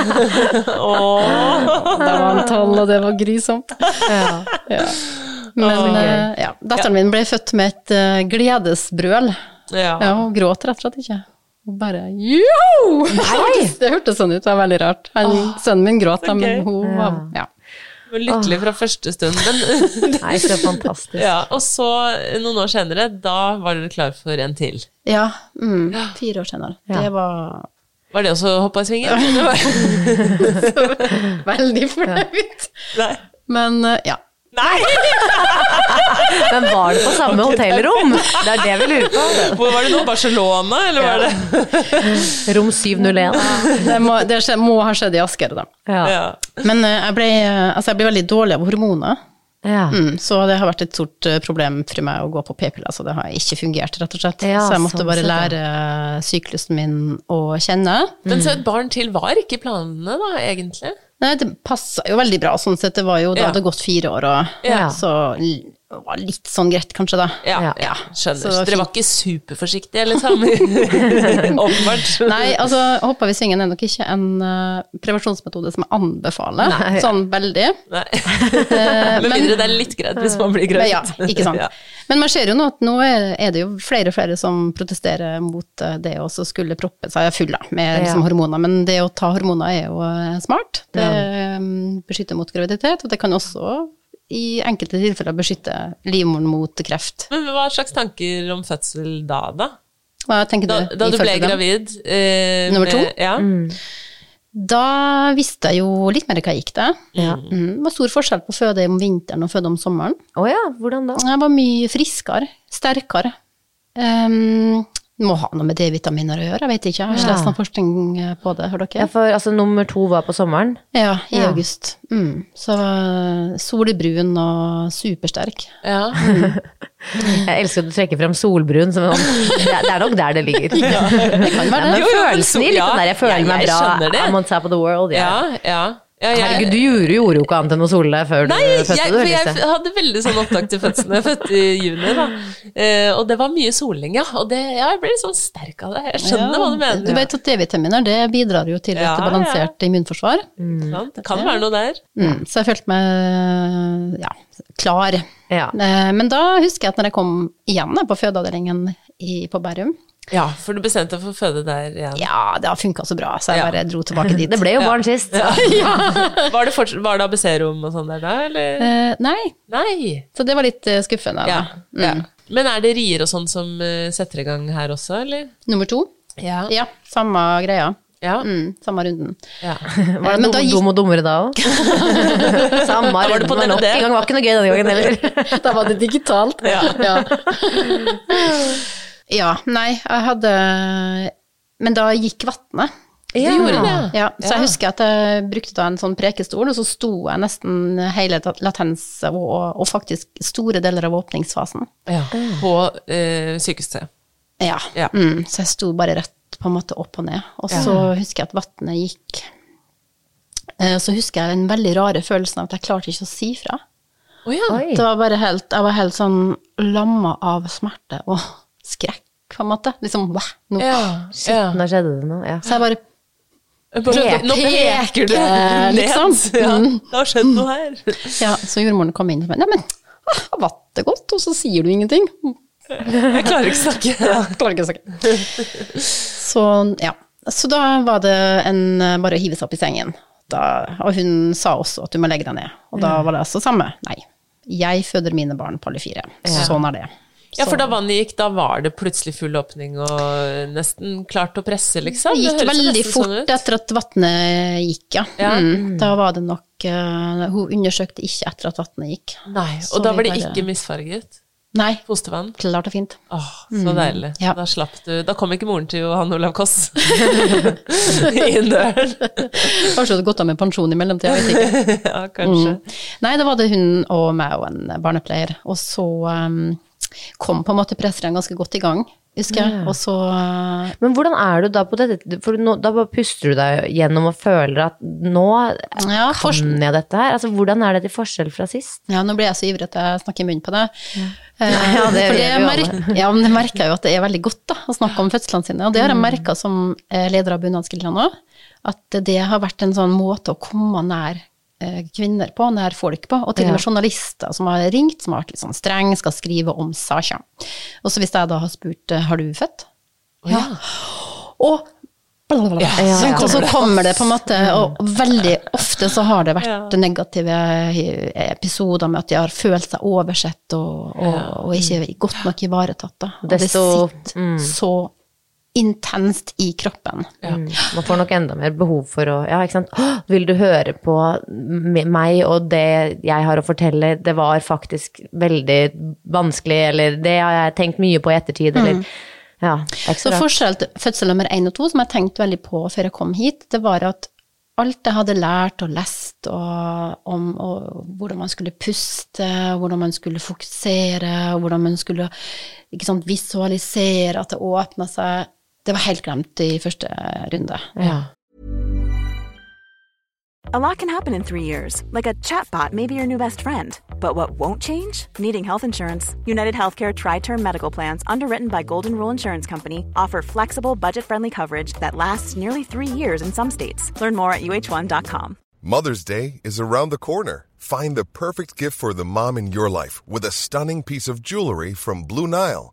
<laughs> Åh. Det var en tall, og det var grusomt. Ja. Men eh, ja, datteren min ble født med et uh, gledesbrøl. Ja. Ja, hun gråt rett og slett ikke. Hun bare joho! <laughs> Det hørtes sånn ut, det var veldig rart. Han, sønnen min gråt, da, men hun var ja. Var lykkelig fra første stund. Men, <laughs> Nei, så fantastisk. ja, og så, noen år senere, da var dere klar for en til. Ja, mm, fire år senere. Ja. Det var Var det også hoppa i svingen? <laughs> veldig fornøyd. Men eh, ja. Nei! <laughs> Men var det på samme hotellrom? Det er det vi lurer på. Hvor var det nå? Barcelona, eller var det Rom 701. Det må, det skje, må ha skjedd i Asker, da. Ja. Ja. Men eh, jeg ble, eh, altså jeg ble veldig dårlig av hormoner. ja. Mm, så det har vært et stort eh, problem for meg å gå på p-piller, så det har ikke fungert, rett og slett. Ja, så jeg måtte sånn bare lære syklusen min å kjenne. Men så et barn til var ikke planene, da, egentlig? Nei, det passa jo veldig bra, sånn sett. Det var jo, da Ja. hadde gått fire år, og Ja. så det var litt sånn greit, kanskje, da. Ja, Ja. skjønner. Så dere var ikke superforsiktige, liksom? <laughs> Åpenbart. Nei, altså, hoppa vi svingen er nok ikke en uh, prevensjonsmetode som jeg anbefaler, Nei. sånn veldig. Nei. Eh, Med mindre det er litt greit hvis man blir Men gravid. ja, ikke sant. <laughs> Ja. Men man ser jo nå at nå er, er det jo flere og flere som protesterer mot eh, det å så skulle proppe seg full da, med liksom, Ja. hormoner. Men det å ta hormoner er jo eh, smart. Det mm, beskytter mot graviditet, og det kan også i enkelte tilfeller beskytte livmoren mot kreft. Men hva slags tanker om fødsel da, da? Hva tenker du? da da du ble gravid eh, Nummer to? med- Ja. Da visste jeg jo litt mer hva jeg gikk til. Ja. Mm, det var stor forskjell på å føde om vinteren og føde om sommeren. Oh ja, hvordan da? Jeg var mye friskere, sterkere. Um, må ha noe med D-vitaminer å gjøre, jeg vet ikke. Jeg har ikke Ja. lest noen forskning på det, har Ja, dere? for altså, nummer to var på sommeren. Ja, i Ja. august. Mm. Så uh, solbrun og supersterk. ja. <laughs> Jeg elsker at du trekker frem solbrun som en Det er nok der det ligger. <laughs> Det kan være Ja, det. Jo, jo, men følelsen i litt sånn der 'jeg føler jeg- meg jeg bra', skjønner det. I'm on top of the world. Yeah. ja, ja. Ja jeg, Herregud, du gjorde, gjorde jo ikke annet enn å sole deg før Nei, du fødte, for du, jeg hadde veldig sånn opptak til fødselen. Jeg fødte i juni, da. Eh, og det var mye soling, ja. Og det, ja, jeg ble litt sånn sterk av det. Jeg skjønner hva du mener. Du vet at D-vitaminer det bidrar jo til et Ja, ja. balansert immunforsvar. Sant? Det kan være noe der. Mm. Så jeg følte meg ja, klar. Ja. Eh, Men da husker jeg at når jeg kom igjen på fødeavdelingen i, på Bærum, Ja, for du bestemte deg for å føde der igjen. ja, det har funka så bra, så jeg Ja. bare dro tilbake dit. <laughs> Det ble jo barn sist. <laughs> <laughs> Var det, fortsatt- var det ABC-rom og sånn der da, eller? Eh, nei, Nei. så det var litt uh, skuffende. Ja. ja. Mm. Men er det rier og sånn som uh, setter i gang her også, eller? Nummer to, Ja. ja, samme greia. Ja. Mm, samme runden. ja. Var det Men dum, gikk- dum og dummere da òg? Samme var det på runden, men nok en gang var ikke noe gøy denne gangen heller. Da var det digitalt. Ja. Ja. Nei, jeg hadde Men da gikk vannet. Ja. gjorde det? Ja, så jeg husker at jeg brukte da en sånn prekestol, og så sto jeg nesten hele latens og, og faktisk store deler av åpningsfasen. ja. På eh, sykehuset. Ja. Ja. Mm, så jeg sto bare rett på en måte opp og ned. Og så husker jeg at vannet gikk Eh, Så husker jeg den veldig rare følelsen av at jeg klarte ikke å si fra. Oh, ja. Det var bare helt, jeg var helt sånn lamma av smerte og skrekk, på en måte. Liksom, wow, nå. Ja. Shit, ja. nå skjedde det noe. Ja. Så jeg bare Nå peker du ned. liksom. Ja, Mm. det har skjedd noe her. <laughs> Ja, så jordmoren kom inn og sa Nei, men ah, vannet er godt, og så sier du ingenting. Jeg klarer ikke å snakke. <laughs> Klarer ikke å snakke. Så ja. Så da var det en bare å hive seg opp i sengen. Da, og hun sa også at du må legge deg ned. Og da var det altså samme. Nei. Jeg føder mine barn på alle fire. Sånn er det. Ja, for da vannet gikk, da var det plutselig full åpning og nesten klart å presse, liksom? Det gikk det veldig fort sånn etter at vannet gikk, ja. Ja. Mm. Da var det nok uh, Hun undersøkte ikke etter at vannet gikk. Nei, Så og da var det bare- ikke misfarget Nei, fostervann? klart og fint. Åh, så deilig. ja. Da slapp du Da kom ikke moren til Johan Olav Koss <laughs> inn døren. Kanskje du hadde gått av med pensjon i mellomtida, vet ikke. <laughs> Ja, kanskje. Mm. Nei, da var det hun og meg og en barnepleier. Og så um, kom på en måte presseren ganske godt i gang, husker jeg. Og så uh, Men hvordan er du da på dette? For nå, da bare puster du deg gjennom og føler at nå ja, kan jeg dette her. Altså, hvordan er det til forskjell fra sist? ja, nå ble jeg så ivrig at jeg snakker i munnen på det. Ja. Ja, det for det vi ja, men jeg merker jo at det er veldig godt da, å snakke om fødslene sine. Og det har jeg merka som eh, leder av Bunadsgildene òg, at det har vært en sånn måte å komme nær eh, kvinner på, nær folk på, og til og med journalister som har ringt, som har vært litt sånn streng, skal skrive om saker. Og så hvis jeg da har spurt eh, har du født? Ja. <gasps> og. Ja, ja, ja. Og så kommer det på en måte, og veldig ofte så har det vært negative episoder med at de har følt seg oversett og, og, og ikke godt nok ivaretatt. Da. Og det sitter mm. så intenst i kroppen. Ja. Man får nok enda mer behov for å Ja, ikke sant. «Åh, Vil du høre på meg og det jeg har å fortelle, det var faktisk veldig vanskelig, eller det har jeg tenkt mye på i ettertid, eller Ja, det er Så så forskjell til fødsel nummer én og to, som jeg tenkte veldig på før jeg kom hit, det var at alt jeg hadde lært og lest og, om og hvordan man skulle puste, hvordan man skulle fokusere, hvordan man skulle ikke sant, visualisere at det åpna seg, det var helt glemt i første runde. Ja. A lot can happen in three years, like a chatbot may be your new best friend. But what won't change? Needing health insurance. United Healthcare Tri Term Medical Plans, underwritten by Golden Rule Insurance Company, offer flexible, budget friendly coverage that lasts nearly three years in some states. Learn more at uh1.com. Mother's Day is around the corner. Find the perfect gift for the mom in your life with a stunning piece of jewelry from Blue Nile.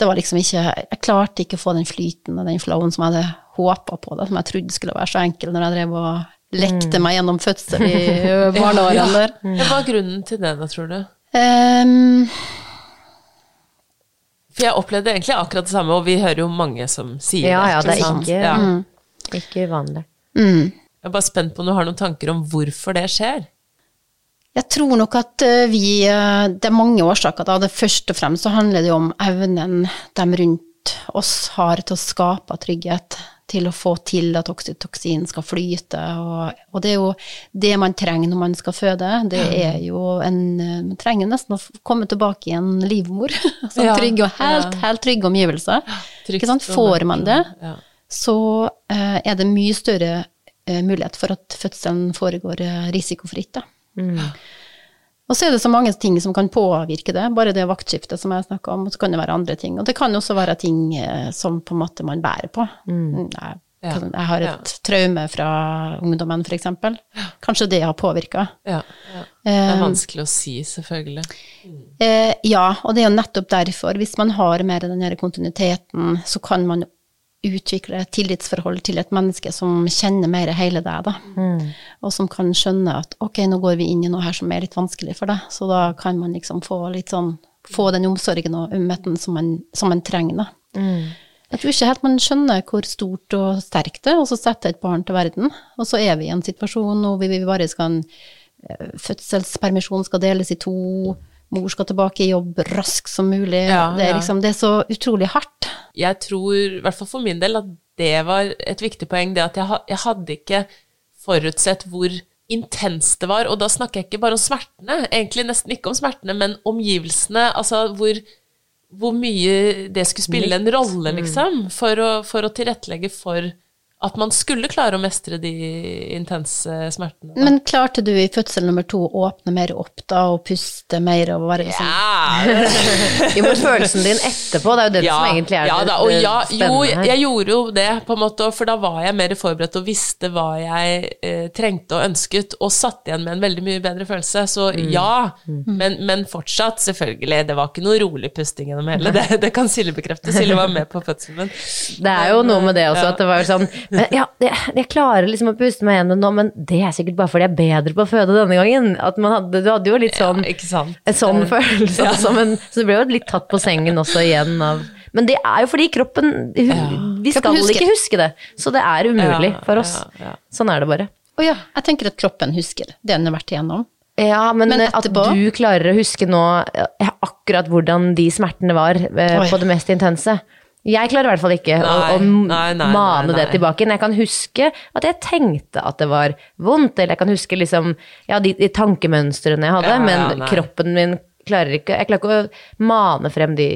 det var liksom ikke Jeg klarte ikke å få den flyten og den flowen som jeg hadde håpa på, da, som jeg trodde skulle være så enkel når jeg drev og lekte meg gjennom fødsel i <laughs> barneårene der. Ja, Hva er grunnen til det, da, tror du? Um, For jeg opplevde egentlig akkurat det samme, og vi hører jo mange som sier Ja, ja, det er sant? ikke- Ja. Ikke uvanlig. mm. Jeg er bare spent på om du har noen tanker om hvorfor det skjer. Jeg tror nok at eh, vi eh, Det er mange årsaker. Da. Det Først og fremst så handler det om evnen de rundt oss har til å skape trygghet, til å få til at oksytoksin skal flyte. Og, og det er jo det man trenger når man skal føde. Det er jo en eh, Man trenger nesten å komme tilbake i en livmor. <laughs> Sånn Ja. trygge og helt, helt trygge omgivelser. Trygt Ikke sant? Får man det, Ja. så er det mye større mulighet for at fødselen foregår risikofritt. Da. Og så er det så mange ting som kan påvirke det, bare det vaktskiftet som jeg snakka om, og så kan det være andre ting. Og det kan også være ting eh, som på en måte man bærer på. Mm, Jeg, kan, jeg har et Ja. traume fra ungdommen, eksempel. Kanskje det har påvirka. Ja, ja. Det er Eh, vanskelig å si, selvfølgelig. Eh, ja, og det er jo nettopp derfor. Hvis man har mer den her kontinuiteten, så kan man utvikle et tillitsforhold til et menneske som kjenner mer hele deg, da. Og som kan skjønne at ok, nå går vi inn i noe her som er litt vanskelig for deg, så da kan man liksom få litt sånn Få den omsorgen og ømheten som man, som man trenger, da. Jeg tror ikke helt man skjønner hvor stort og sterkt det er, og så setter et barn til verden. Og så er vi i en situasjon hvor vi bare skal en Fødselspermisjon skal deles i to, mor skal tilbake i jobb raskt som mulig. Ja, det, er liksom, det er så utrolig hardt. Jeg tror, i hvert fall for min del, at det var et viktig poeng, det at jeg, jeg hadde ikke forutsett hvor intenst det var, og da snakker jeg ikke bare om smertene, egentlig nesten ikke om smertene, men omgivelsene, altså hvor, hvor mye det skulle spille en rolle, liksom, for å, for å tilrettelegge for at man skulle klare å mestre de intense smertene. da. Men klarte du i fødsel nummer to å åpne mer opp da, og puste mer og være liksom Ja, <laughs> Jo, men følelsen din etterpå, det er jo den som egentlig er ja, da, og det ja, jo, spennende Jo, jeg gjorde jo det, på en måte, for da var jeg mer forberedt og visste hva jeg eh, trengte og ønsket, og satt igjen med en veldig mye bedre følelse. Så Mm. ja, Men, men fortsatt, selvfølgelig. Det var ikke noe rolig pusting gjennom hele. Det, det kan Silje bekrefte. Silje var med på fødselen min. Det er jo noe med det også, Ja. at det var sånn Ja, jeg, jeg klarer liksom å puste meg gjennom nå, men det er sikkert bare fordi jeg er bedre på å føde denne gangen. At man hadde, du hadde jo litt sånn Ja, ikke sant? en sånn følelse Ja. også, men, så du ble jo litt tatt på sengen også igjen av Men det er jo fordi kroppen Vi skal Kroppen husker. ikke huske det, så det er umulig Ja, for oss. ja, ja. Sånn er det bare. Å ja, jeg tenker at kroppen husker det den har vært igjennom. Ja, men, Men at du klarer å huske nå eh, akkurat hvordan de smertene var eh, på det mest intense. Jeg klarer i hvert fall ikke Nei, å å nei, nei, mane nei, nei. det tilbake. Men jeg kan huske at jeg tenkte at det var vondt, eller jeg kan huske liksom, ja, de, de tankemønstrene jeg hadde, Ja, men ja, kroppen min klarer ikke Jeg klarer ikke å mane frem de,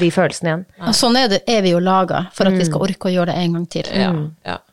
de følelsene igjen. Og sånn er, det, er vi jo laga, for at vi skal orke å gjøre det en gang til. Ja, ja. Det,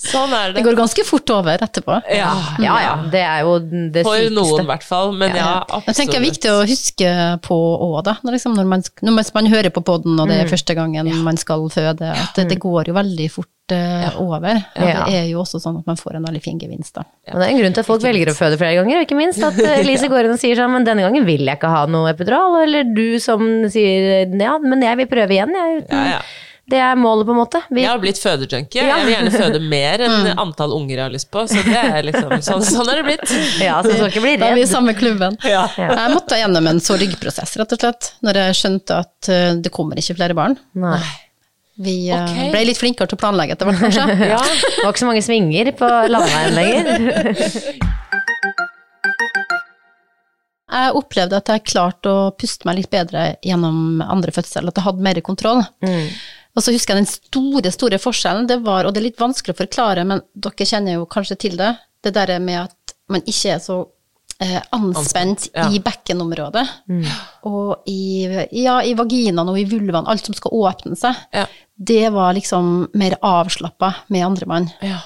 Sånn er Det det. går ganske fort over etterpå. Ja, Ja ja, det er jo det For sykeste. noen, i hvert fall. Men ja, absolutt. Jeg tenker det er viktig å huske på òg, da. Når, liksom, når, man, når man- man hører på poden, og det Mm. er første gangen man skal føde, at det, det går jo veldig fort eh, over. Og Ja. det er jo også sånn at man får en veldig fin gevinst, da. Og det er en grunn til at folk velger å føde flere ganger, og ikke minst at eh, Elise <laughs> går inn og sier sånn, men denne gangen vil jeg ikke ha noe epidural, eller du som sier ja, men jeg vil prøve igjen, jeg. Uten. Ja, ja. Det er målet, på en måte. Vi, Jeg har blitt fødejunkie. Ja. Jeg vil gjerne føde mer enn <laughs> antall unger jeg har lyst på. Så det er liksom, sånn, sånn er det blitt. ja, så skal ikke bli Da er vi i samme klubben. Ja. Jeg måtte gjennom en sorgprosess, rett og slett, når jeg skjønte at eh, det kommer ikke flere barn. Nei. Vi okay. Ble litt flinkere til å planlegge etter hvert, kanskje. <laughs> Ja. Det var ikke så mange svinger på landeveien lenger. <laughs> Jeg opplevde at jeg klarte å puste meg litt bedre gjennom andre fødsel, at jeg hadde mer kontroll. Og så husker jeg den store, store forskjellen, det var, og det er litt vanskelig å forklare, men dere kjenner jo kanskje til det, det der med at man ikke er så eh, anspent ja. i bekkenområdet, og i, ja, i vaginaen og i vulvaen, alt som skal åpne seg. Ja. Det var liksom mer avslappa med andre mann. Ja.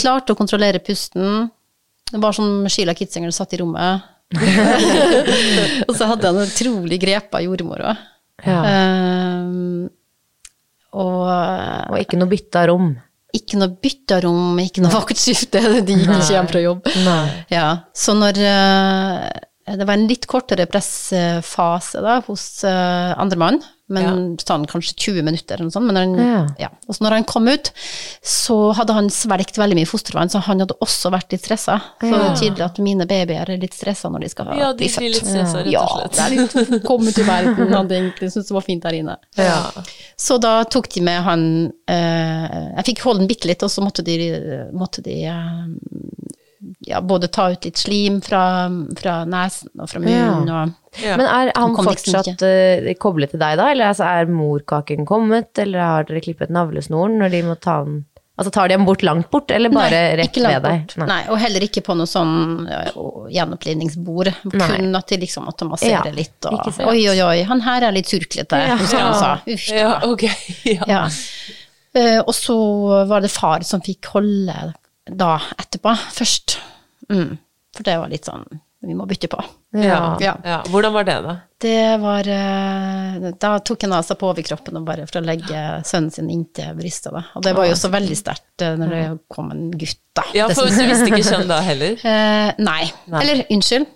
Klarte å kontrollere pusten. Det var som Sheila Kitzinger satt i rommet. <laughs> <laughs> og så hadde en utrolig grepa jordmor òg. Ja. Ehm, og Og ikke noe bytta rom. ikke noe bytterom, ikke noe vaktskifte. <laughs> De gikk ikke hjem fra jobb. Ja, så når eh, Det var en litt kortere pressfase da, hos uh, andre men sånn kanskje 20 minutter eller noe sånt. Men når han, Ja. ja. Når han kom ut, så hadde han svelget veldig mye fostervann, så han hadde også vært litt stressa. Så det er tydelig at mine babyer er litt stressa når de skal Ja, de bli blir født. litt stressa, rett Ja, og slett. det er litt <laughs> komme til verden, hadde egentlig syntes det var fint der inne. Ja. Så da tok de med han eh, Jeg fikk holde den bitte litt, og så måtte de, måtte de eh, ja, både ta ut litt slim fra, fra nesen og fra munnen. Og, Ja. Men er han fortsatt uh, koblet til deg da, eller altså, er morkaken kommet, eller har dere klippet navlesnoren når de må ta den Altså tar de ham bort langt bort, eller bare Nei, rett ved deg? Nei. Nei. og heller ikke på noe sånn uh, gjenopplivningsbord. Kun at de liksom måtte massere Ja, litt. Og, oi, oi, oi, han her er litt surklete, husker jeg han sa. Uff, ja, ok. <laughs> Ja. Ja. Eh, og så var det far som fikk holde da etterpå, først. Mm. For det var litt sånn Vi må bytte på. Ja. Ja. Ja. Hvordan var det, da? Det var eh, Da tok han av seg på overkroppen og bare for å legge sønnen sin inntil brystet. Da. Og det var jo så veldig sterkt eh, når det kom en gutt, da. Ja, for du visste ikke kjønn da heller? Eh, nei. Nei. Eller unnskyld.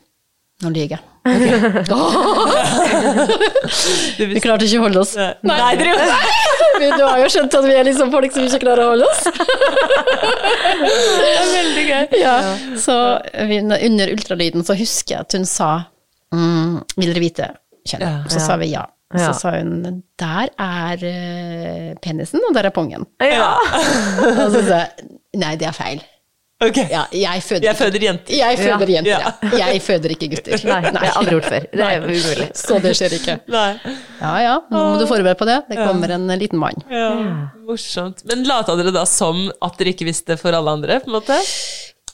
Nå lyver jeg. <laughs> Vi klarte ikke å holde oss. Nei, dere <laughs> Du har jo skjønt at vi er liksom folk som ikke klarer å holde oss. Det er veldig gøy. Ja. Så vi, under ultralyden så husker jeg at hun sa mm, Vil dere vite kjønn? Ja. Så sa vi Ja. så sa hun der er eh, penisen, og der er pongen. Ja. Og så sa jeg nei, det er feil. Ok. Ja, jeg føder, Jeg føder jenter. jeg føder Ja. jenter, Ja. Jeg føder ikke gutter. Nei, det har jeg aldri gjort før. Det er umulig. Så det skjer ikke. Nei. Ja ja, nå må du forberede på det. Det kommer en liten mann. Ja, morsomt. Men lata dere da som at dere ikke visste for alle andre, på en måte?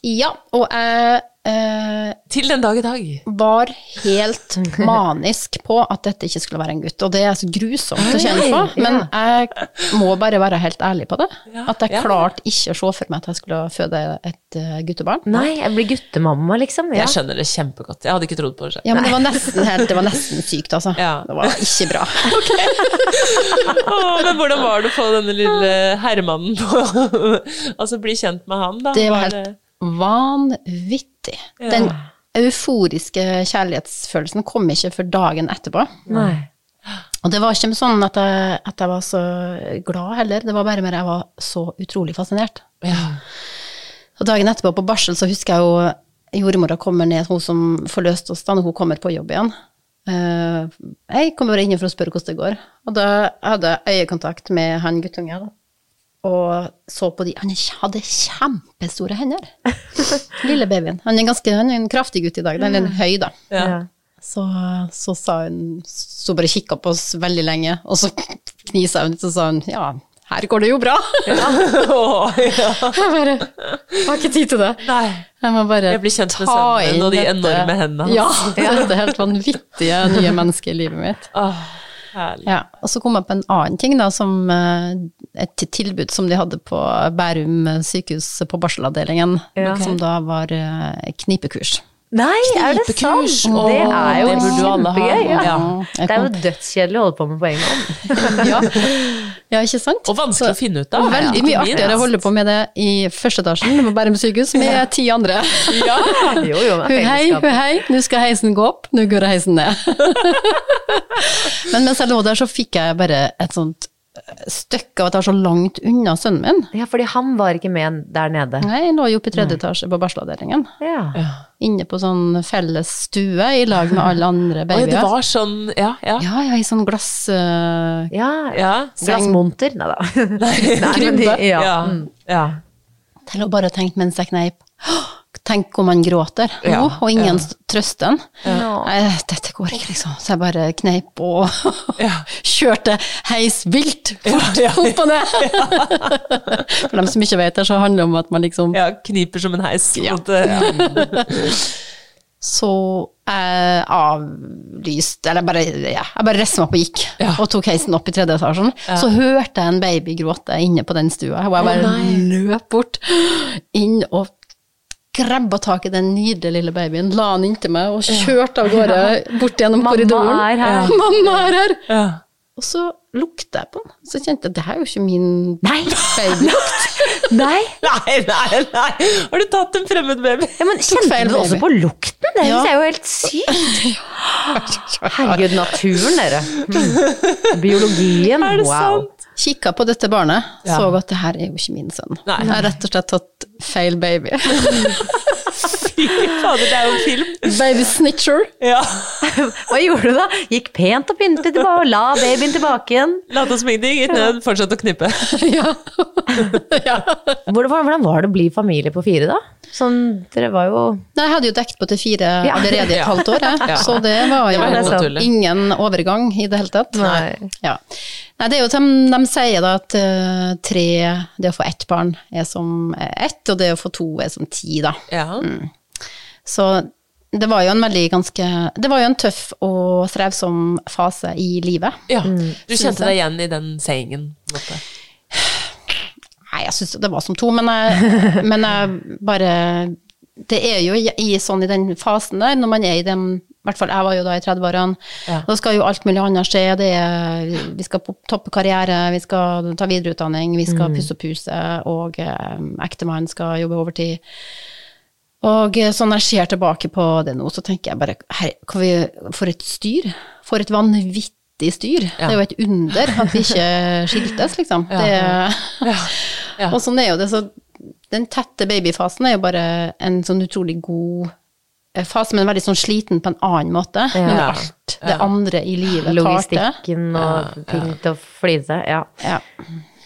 Ja, og jeg eh, Til den dag i dag. var helt manisk på at dette ikke skulle være en gutt. Og det er så grusomt å kjenne på, men jeg må bare være helt ærlig på det. At jeg klarte ikke å se for meg at jeg skulle føde et eh, guttebarn. Nei, jeg blir guttemamma, liksom. Ja. Jeg skjønner det kjempegodt. Jeg hadde ikke trodd på det selv. Ja, men det var nesten helt, det var nesten sykt, altså. Ja. Det var ikke bra. <laughs> Åh, men hvordan var det å få denne lille herremannen på <laughs> Altså bli kjent med han, da? Det var helt vanvittig. Den euforiske kjærlighetsfølelsen kom ikke før dagen etterpå. Nei. Og det var ikke sånn at jeg, at jeg var så glad heller, det var bare mer jeg var så utrolig fascinert. Ja. Og dagen etterpå på barsel så husker jeg jo jordmora kommer ned, hun som forløste oss da når hun kommer på jobb igjen. Eh, jeg kommer bare inn for å spørre hvordan det går. Og da hadde jeg øyekontakt med han guttungen. Og så på de Han hadde kjempestore hender. <laughs> Lille babyen. Han er, ganske, han er en kraftig gutt i dag. Den er litt høy, da. Ja. Så, så sa hun Så bare kikka på oss veldig lenge, og så knisa hun litt, og sa hun ja, her går det jo bra. Ja. <laughs> Jeg bare har ikke tid til det. Nei. Jeg må bare Jeg blir kjent med ta sønnen og de enorme hendene hans. Ja, dette helt vanvittige nye mennesket i livet mitt. Åh, Herlig. Ja, og så kom jeg på en annen ting, da, som eh, et tilbud som de hadde på Bærum sykehus på barselavdelingen, Ja. som da var eh, knipekurs. Nei, er det sant? Knipekurs. Det er jo det burde ha. kjempegøy. Ja. Ja. Det er jo dødskjedelig å holde på med på egen gang. Ja. ja, ikke sant? Og vanskelig å finne ut av. Veldig mye artigere å holde på med det i første etasjen på Bærum sykehus med ti andre. <laughs> Ja. Jo, jo, Hu hei, hu hei, nå skal heisen gå opp, nå går heisen ned. <laughs> Men mens jeg lå der, så fikk jeg bare et sånt stykke av at jeg var så langt unna sønnen min. Ja, fordi han var ikke med der nede. Nei, Jeg lå jo oppe i tredje etasje på barselavdelingen. Ja. Inne på sånn felles stue i lag med alle andre Oi, det var sånn Ja, ja. Ja, ja, i sånn glass Uh, ja. ja. Glassmonter? Nei da. <laughs> Nei, men de, ja. Ja. Mm. ja. Jeg lå bare og tenkte mens jeg kneip. Tenk om han gråter nå, Ja, og ingen ja. trøster han. Ja. Nei, dette går ikke, liksom. Så jeg bare kneip og <laughs> Ja. kjørte heis vilt fort <laughs> opp og ned. <laughs> For dem som ikke vet det, så handler det om at man liksom ja. Kniper som en heis. Så jeg avlyste Eller bare, ja, jeg bare reiste meg opp og gikk, og tok heisen opp i tredje etasjen. Så hørte jeg en baby gråte inne på den stua, og jeg bare løp bort inn og grabba tak i den nydelige lille babyen, la den inntil meg og kjørte av gårde bort gjennom Mamma korridoren. er her. <laughs> Mamma er her! ja. Og så lukta jeg på den, så kjente jeg det her er jo ikke min Nei! babylukt. <laughs> Nei! Nei, nei, nei! Har du tatt en fremmed baby? Ja, men Kjente du også på lukten? Det Ja. er jo helt sykt. <laughs> Herregud, naturen, dere. Biologien. Er det wow. sant? Kikka på dette barnet, Ja. så at det her er jo ikke min sønn. Nei. Jeg har rett og slett tatt feil baby. <laughs> Fy fader, det er jo en film. Baby snitcher. Ja. Hva gjorde du da? Gikk pent og pyntet tilbake og la babyen tilbake igjen. Lata som ingenting, gikk ned, fortsatte å knippe. <laughs> ja. ja. Hvordan, hvordan var det å bli familie på fire, da? Sånn, dere var jo Nei, jeg hadde jo dekt på til fire Ja. allerede i et halvt år, jeg. Ja. så det var jo Det var ingen overgang i det hele tatt. Nei. Ja. Nei, det er jo de, de sier da at eh, tre, det å få ett barn er som ett, og det å få to er som ti, da. Ja. Så det var jo en veldig ganske Det var jo en tøff og strevsom fase i livet. ja. Du kjente deg igjen i den sayingen? Nei, jeg syns det var som to, men jeg, <laughs> men jeg bare Det er jo i, i sånn i den fasen der, når man er i den I hvert fall jeg var jo da i 30-årene. Ja. Da skal jo alt mulig annet skje. Det er, vi skal toppe karriere, vi skal ta videreutdanning, vi skal pusse opp huset, og eh, ektemannen skal jobbe overtid. Og sånn så når jeg ser tilbake på det nå, så tenker jeg bare her, vi, For et styr. For et vanvittig styr. Det er jo et under at vi ikke skiltes, liksom. Det, Ja. Og sånn er jo det, så den tette babyfasen er jo bare en sånn utrolig god eh, fase, men veldig sånn sliten på en annen måte. Men Ja. alt det andre i livet tar til. logistikken og ting til å flise. Ja.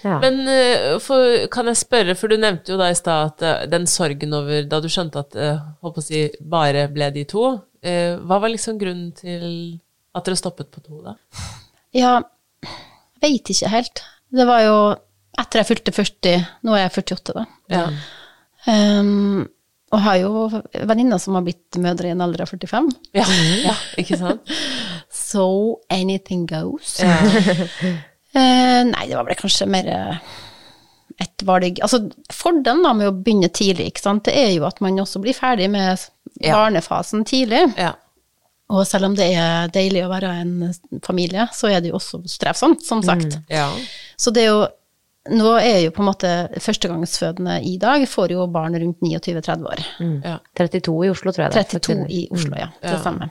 Ja. Men eh, for, kan jeg spørre, for du nevnte jo da i stad at eh, den sorgen over da du skjønte at håper på å si, bare ble de to, eh, hva var liksom grunnen til at dere stoppet på to, da? Ja, veit ikke helt. Det var jo etter jeg fylte 40, nå er jeg 48 da. Ja. Um, og har jo venninner som har blitt mødre i en alder av 45. Ja, ja <laughs> ikke sant? <laughs> So anything goes. Ja. <laughs> Eh, nei, det var vel kanskje mer eh, et valg Altså, fordelen da med å begynne tidlig, ikke sant, det er jo at man også blir ferdig med Ja. barnefasen tidlig. ja. Og selv om det er deilig å være en familie, så er det jo også strevsomt, som sagt. ja. Så det er jo Nå er jo på en måte førstegangsfødende i dag får jo barn rundt 29-30 år. ja. 32 i Oslo, tror jeg det er. 32 i Oslo, ja. Det Ja. stemmer.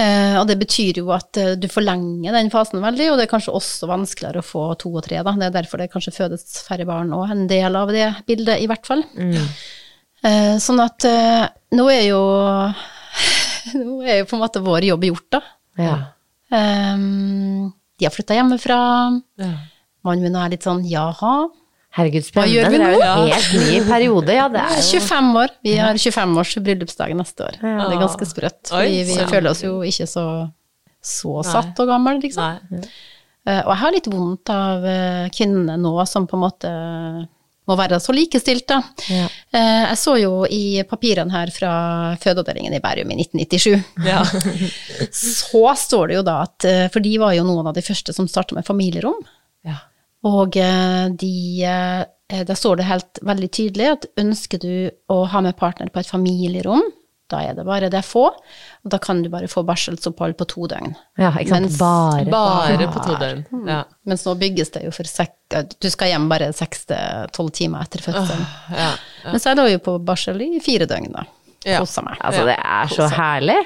Eh, og det betyr jo at eh, du forlenger den fasen veldig, og det er kanskje også vanskeligere å få to og tre, da. Det er derfor det kanskje fødes færre barn òg, en del av det bildet, i hvert fall. Eh, sånn at eh, nå er jo <laughs> Nå er jo på en måte vår jobb gjort, da. Ja. Um, de har flytta hjemmefra. Ja. Mannen min er litt sånn jaha. Herregud, spennende. Det er jo en helt ny periode. Ja, det er jo 25 år. Vi har 25-års bryllupsdag neste år. Det er ganske sprøtt. Oi, vi, vi føler oss jo ikke så, så satt og gammel, liksom. Nei. Eh, Og jeg har litt vondt av eh, kvinnene nå som på en måte må være så likestilt, da. Ja. Eh, Jeg så jo i papirene her fra fødeavdelingen i Bærum i 1997. Ja. <laughs> Så står det jo da at For de var jo noen av de første som starta med familierom. Ja. Og eh, de der Da står det helt veldig tydelig at ønsker du å ha med partner på et familierom, da er det bare det få, og da kan du bare få barselsopphold på to døgn. Ja, ikke sant. Mens- Bare. Bare på to døgn. Ja. Mens nå bygges det jo for sek Du skal hjem bare seks til tolv timer etter fødselen. Ja. så er det jo på barsel i fire døgn, da. Ja. Kosa meg. Altså, det er så herlig.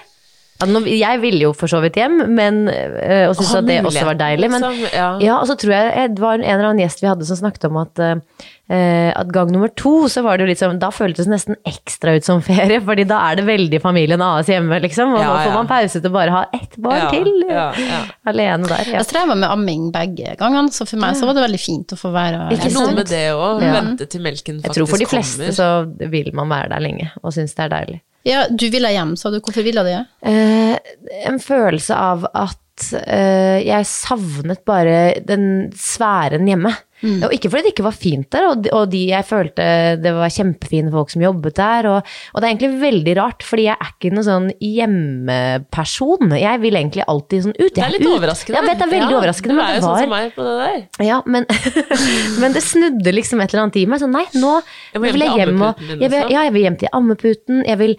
Ja, nå, jeg ville jo for så vidt hjem, men, øh, og syntes at det også var deilig. Men liksom, ja. ja, og så tror jeg det var en eller annen gjest vi hadde som snakket om at, øh, at gang nummer to, så var det jo litt sånn Da føltes det nesten ekstra ut som ferie, fordi da er det veldig familien AS hjemme, liksom. Og Ja, nå får ja. man pause til bare ha ett barn Ja, til. ja, ja. Alene der. Ja. Jeg streva med amming begge gangene, så for meg så var det veldig fint å få være Ikke noe med det òg. Ja. Vente til melken faktisk kommer. Jeg tror for de fleste kommer. så vil man være der lenge og synes det er deilig. Ja, du ville hjem, sa du. Hvorfor ville du det? Eh, en følelse av at eh, jeg savnet bare den sfæren hjemme. Og ikke fordi det ikke var fint der, og de, og de jeg følte det var kjempefine folk som jobbet der. Og, og det er egentlig veldig rart, fordi jeg er ikke noen sånn hjemmeperson. Jeg vil egentlig alltid sånn ut. Det er litt ut. overraskende. Jeg vet det er veldig Ja, overraskende, Du er jo sånn var som meg på det der. ja, men, <laughs> men det snudde liksom et eller annet i meg. Sånn, nei, nå Jeg vil jeg hjem og jeg vil. Ja, jeg vil hjem til ammeputen. Jeg vil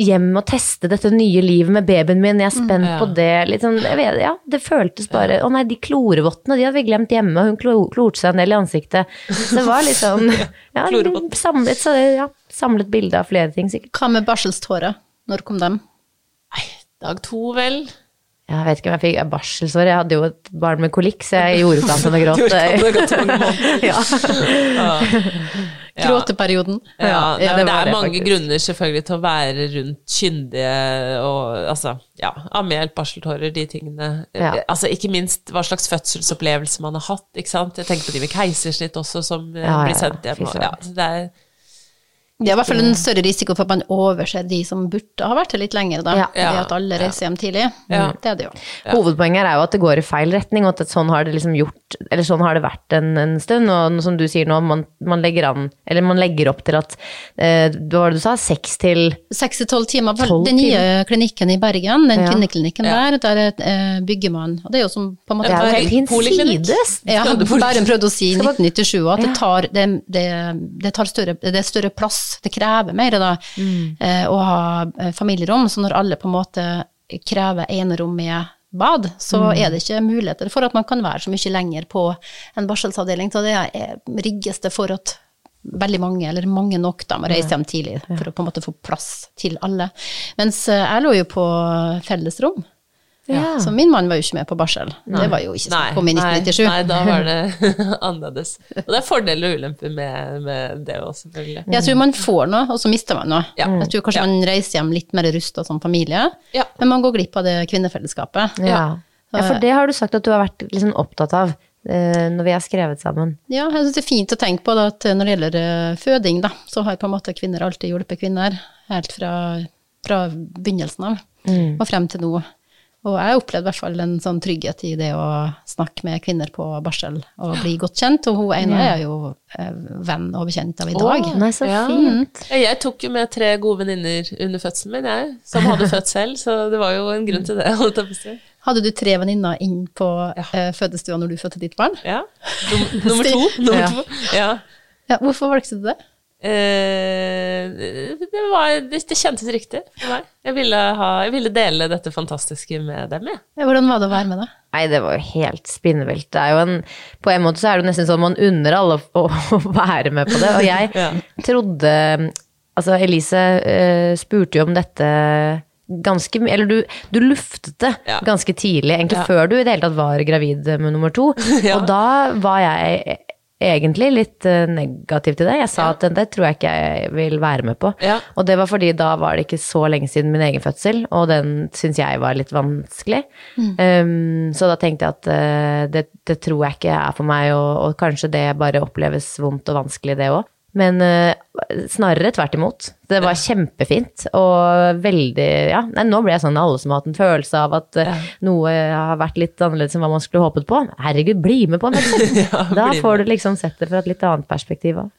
hjem og teste dette nye livet med babyen min. Jeg er spent Ja. på det. Jeg vet, ja, det føltes bare Å nei, de klorevottene, de hadde vi glemt hjemme. og Hun klo, klorte seg en del i ansiktet. Så det var sånn <laughs> ja, samlet, så, ja, samlet bilde av flere ting, sikkert. Hva med barselstårer? Når kom dem? Dag to, vel. Jeg vet ikke om jeg fikk barselsår. Jeg hadde jo et barn med kolikk, så jeg gjorde ikke annet enn å <laughs> gråte. <laughs> Gråteperioden. Ja, Ja, nei, det det er mange faktisk. grunner selvfølgelig til å være rundt kyndige og altså, ja, ammehjelp, barseltårer, de tingene. Ja. Altså, ikke minst hva slags fødselsopplevelse man har hatt, ikke sant. Jeg tenker på de med keisersnitt også, som eh, blir sendt hjem. Ja, så det er, Det er i hvert fall en større risiko for at man overser de som burde ha vært her litt lenger, da. Ja. Det at alle reiser hjem tidlig. Ja. Det er det jo. Hovedpoenget er jo at det går i feil retning, og at sånn har det liksom gjort, eller sånn har det vært en, en stund. Og som du sier nå, man, man legger an, eller man legger opp til at eh, Hva var det du sa? Seks til Seks til tolv timer. For Den nye klinikken i Bergen, den Ja. kvinneklinikken Ja. der, der eh, bygger man Og det er jo som på en måte Det er jo helt hinsides! Ja, Bærum prøvde å si i Skal 1997 at det tar, det, det, det tar større, det er større plass, det krever mer da, Mm. eh, å ha eh, familierom. Så når alle på en måte krever enerom med bad, så Mm. er det ikke muligheter for at man kan være så mye lenger på en barselsavdeling. Så det er, rigges det for at veldig mange, eller mange nok, da må reise hjem tidlig for å på en måte få plass til alle. Mens eh, jeg lå jo på fellesrom. Ja. Så min mann var jo ikke med på barsel. Det var jo ikke snakk om i 1997. nei, da var det <laughs> <laughs> annerledes. Og det er fordeler og ulemper med, med det òg, selvfølgelig. Jeg tror man får noe, og så mister man noe. Ja. Jeg tror kanskje Ja. man reiser hjem litt mer rusta som familie, Ja. men man går glipp av det kvinnefellesskapet. Ja. ja, for det har du sagt at du har vært liksom opptatt av eh, når vi har skrevet sammen. Ja, jeg syns det er fint å tenke på da, at når det gjelder eh, føding, da, så har på en måte kvinner alltid hjulpet kvinner, helt fra, fra begynnelsen av Mm. og frem til nå. Og jeg har opplevd i hvert fall en sånn trygghet i det å snakke med kvinner på barsel og bli godt kjent, og hun ene er jo eh, venn og bekjent av i dag. Nei, så fint. Ja, Jeg tok jo med tre gode venninner under fødselen min, jeg, som hadde <laughs> født selv, så det var jo en grunn til det. holdt jeg på å si. Hadde du tre venninner inn på eh, fødestua når du fødte ditt barn? Ja. Nummer to. <laughs> Nummer Ja. to. Ja. Ja, hvorfor valgte du det? Eh, det, var, det, det kjentes riktig for meg. Jeg ville, ha, jeg ville dele dette fantastiske med dem, jeg. Ja, Hvordan var det å være med, da? Nei, det var jo helt spinnvilt. Det er jo en, på en måte så er det nesten sånn man unner alle å, å være med på det. Og jeg <laughs> Ja. trodde Altså, Elise uh, spurte jo om dette ganske mye Eller du, du luftet det Ja. ganske tidlig, egentlig Ja. før du i det hele tatt var gravid med nummer to. <laughs> Ja. Og da var jeg egentlig litt eh, negativ til det. Jeg sa Ja. at det tror jeg ikke jeg vil være med på. Ja. Og det var fordi da var det ikke så lenge siden min egen fødsel, og den syns jeg var litt vanskelig. Um, så da tenkte jeg at uh, det, det tror jeg ikke er for meg, og, og kanskje det bare oppleves vondt og vanskelig, det òg. Men uh, snarere tvert imot. Det var kjempefint og veldig Ja, nei, nå ble jeg sånn alle som har hatt en følelse av at ja. noe har vært litt annerledes enn hva man skulle håpet på. Herregud, bli med på en <laughs> ja, da får du liksom sett det fra et litt annet perspektiv òg.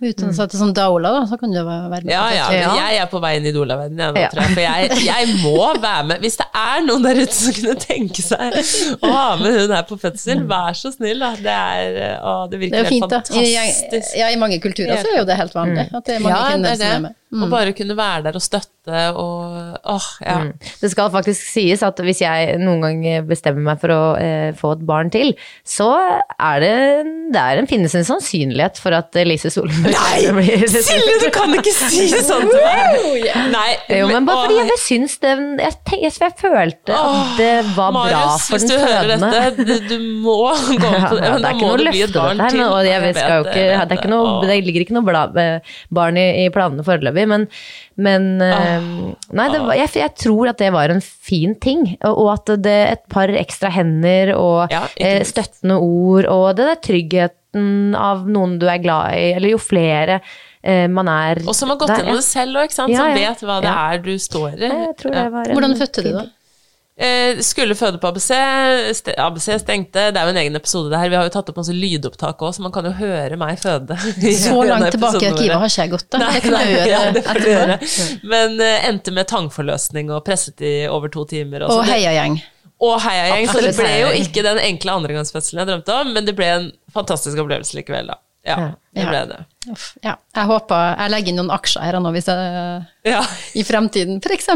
Uten å sette sånn Daola, da, så kan du være med. Ja, ja, Ja. jeg er på vei inn i Dolaverdenen, jeg nå, Ja. tror jeg. For jeg, jeg må være med. Hvis det er noen der ute som kunne tenke seg å ha med hun her på fødsel, vær så snill, da. Det er Å, det Det virker er fint, helt fantastisk. da. I, ja, I mange kulturer så er jo det helt vanlig. At det er mange Ja, kvinner er som er med. Å bare kunne være der og støtte og Åh, ja. Det skal faktisk sies at hvis jeg noen gang bestemmer meg for å eh, få et barn til, så er det, det er en, finnes en sannsynlighet for at Lise Solberg <laughs> blir Silje, du kan ikke si det sånn til meg! <laughs> Nei, Jo, men bare fordi jeg syns det Jeg, tenk, jeg, jeg følte at det var bra for den fødende. Marius, hvis du hører dette, du, du må gå på det. Men det er ikke noe løfte, dette her, og jeg, vet, skal jo ikke, det, er ikke noe, det ligger ikke noe bla, eh, barn i, i planene foreløpig, men, men eh, Nei, det var, jeg, jeg tror at det var en fin ting. Og, og at det et par ekstra hender og Ja, eh, støttende ord og det der tryggheten av noen du er glad i, eller jo flere eh, man er Og som har gått gjennom ja. det selv òg, som Ja, ja. vet hva det Ja. er du står i. Jeg tror det var en Hvordan fødte du, da? Eh, skulle føde på ABC. ABC stengte. Det er jo en egen episode, det her. Vi har jo tatt opp masse lydopptak òg, så man kan jo høre meg føde. <laughs> Så langt tilbake i arkivet har ikke jeg gått. Da. Nei, Det kan jeg nei, gjøre ja, etterpå. gjøre. Men eh, endte med tangforløsning og presset i over to timer. Og og det- heiagjeng. Og heiagjeng. Så det ble jo ikke den enkle andregangsfødselen jeg drømte om, men det ble en fantastisk opplevelse likevel, da. Ja, det ble det. Ja. Jeg håper jeg legger inn noen aksjer her nå hvis jeg Ja. i fremtiden, f.eks.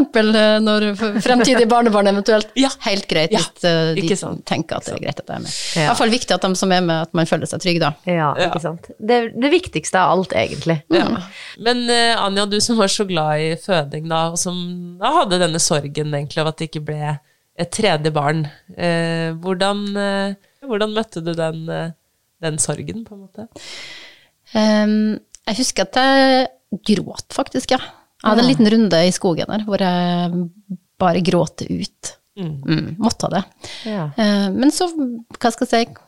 når fremtidige barnebarn eventuelt. Ja. Helt greit Ja, hvis eh, de tenker at det er greit at jeg er med. I hvert fall viktig at de som er med, at man føler seg trygg, da. Ja, ikke sant. Det, det viktigste av alt, egentlig. Ja. Men uh, Anja, du som var så glad i føding da, og som da hadde denne sorgen egentlig av at det ikke ble et tredje barn, Uh, hvordan, uh, hvordan møtte du den, eh, den sorgen, på en måte? Um, jeg husker at jeg gråt, faktisk, ja. Jeg hadde en liten runde i skogen der hvor jeg bare gråt ut. Mm, måtte det. Ja. Uh, men så, hva skal jeg si,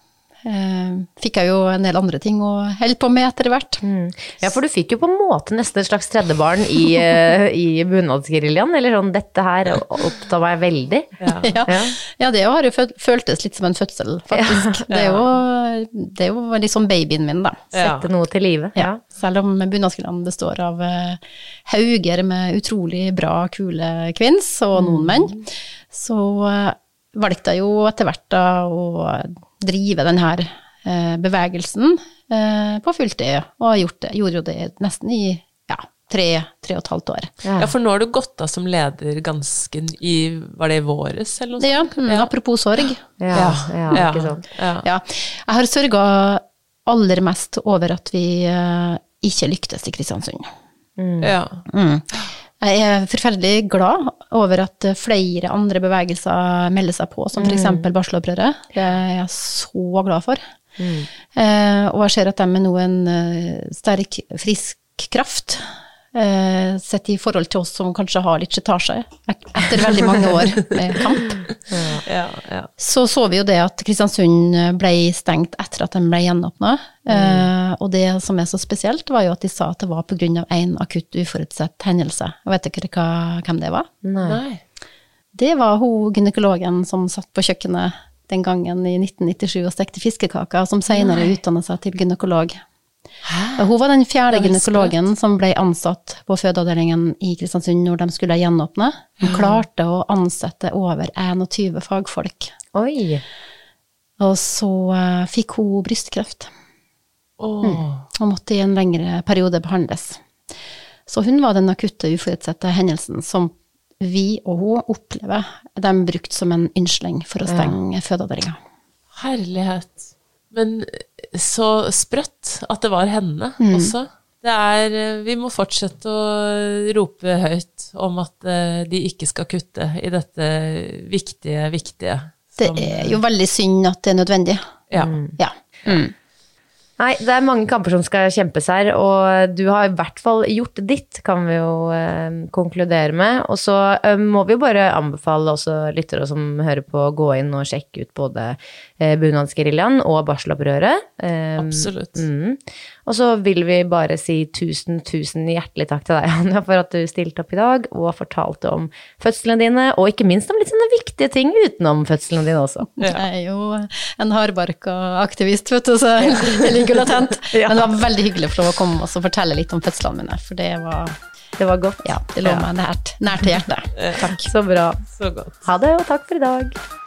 fikk jeg jo en del andre ting å holde på med etter hvert. Ja, for du fikk jo på en måte nesten et slags tredje barn i, <laughs> eh, i bunadsgeriljaen, eller sånn, dette her opptar meg veldig. Ja. <laughs> Ja, Ja. ja det har jo føltes litt som en fødsel, faktisk. Det, er jo, det er jo liksom babyen min, da. Sette noe til live. Ja. Selv om bunadsgeriljaen består av eh, hauger med utrolig bra, kule kvinns og noen menn, så eh, valgte jeg jo etter hvert da å drive denne eh, bevegelsen eh, på fulltid, og gjort det, gjorde jo det nesten i ja, tre, tre og et halvt år. Ja, for nå har du gått av som leder ganske i Var det i våres, eller noe sånt? Ja, mm, apropos sorg. Ja, ja, ikke sant. Ja. Ja, jeg har sørga aller mest over at vi eh, ikke lyktes i Kristiansund. Ja. Mm. Jeg er forferdelig glad over at flere andre bevegelser melder seg på, som f.eks. Mm. Barselopprøret. Det er jeg så glad for. Eh, og jeg ser at de er nå en eh, sterk, frisk kraft. Eh, sett i forhold til oss som kanskje har litt slitasje etter veldig mange år med kamp. <laughs> Ja, ja. Så så vi jo det at Kristiansund ble stengt etter at den ble gjenåpna. Eh, og det som er så spesielt, var jo at de sa at det var pga. én akutt uforutsett hendelse. Og vet dere hva, hvem det var? Nei. Det var hun gynekologen som satt på kjøkkenet den gangen i 1997 og stekte fiskekaker, som senere utdanna seg til gynekolog. Og Hun var den fjerde er gynekologen som ble ansatt på fødeavdelingen i Kristiansund når de skulle gjenåpne. Hun klarte å ansette over 21 fagfolk. Oi. Og så eh, fikk hun brystkreft Åh. og måtte i en lengre periode behandles. Så hun var den akutte, uforutsette hendelsen som vi og hun opplever de brukte som en unnskyldning for å stenge fødeavdelinga. Herlighet. Men så sprøtt at det var henne Mm. også. Det er eh, Vi må fortsette å rope høyt om at eh, de ikke skal kutte i dette viktige, viktige Det er jo veldig synd at det er nødvendig. Ja. Ja. Mm. Nei, det er mange kamper som skal kjempes her, og du har i hvert fall gjort ditt, kan vi jo eh, konkludere med. Og så eh, må vi bare anbefale også lyttere som hører på, å gå inn og sjekke ut både eh, Bunadsgeriljaen og barselopprøret. Eh, Absolutt. Mm. Og så vil vi bare si tusen, tusen hjertelig takk til deg, Anja, for at du stilte opp i dag og fortalte om fødslene dine, og ikke minst om litt sånne viktige ting utenom fødslene dine også. <laughs> Jeg er jo en hardbarka aktivist, vet du, så <laughs> jeg ligger latent. <laughs> Ja. Men det var veldig hyggelig for å komme og fortelle litt om fødslene mine, for det var Det var godt. Ja, det lå Ja. meg nært, nært til hjertet. Takk. Så bra. Så godt. Ha det, og takk for i dag.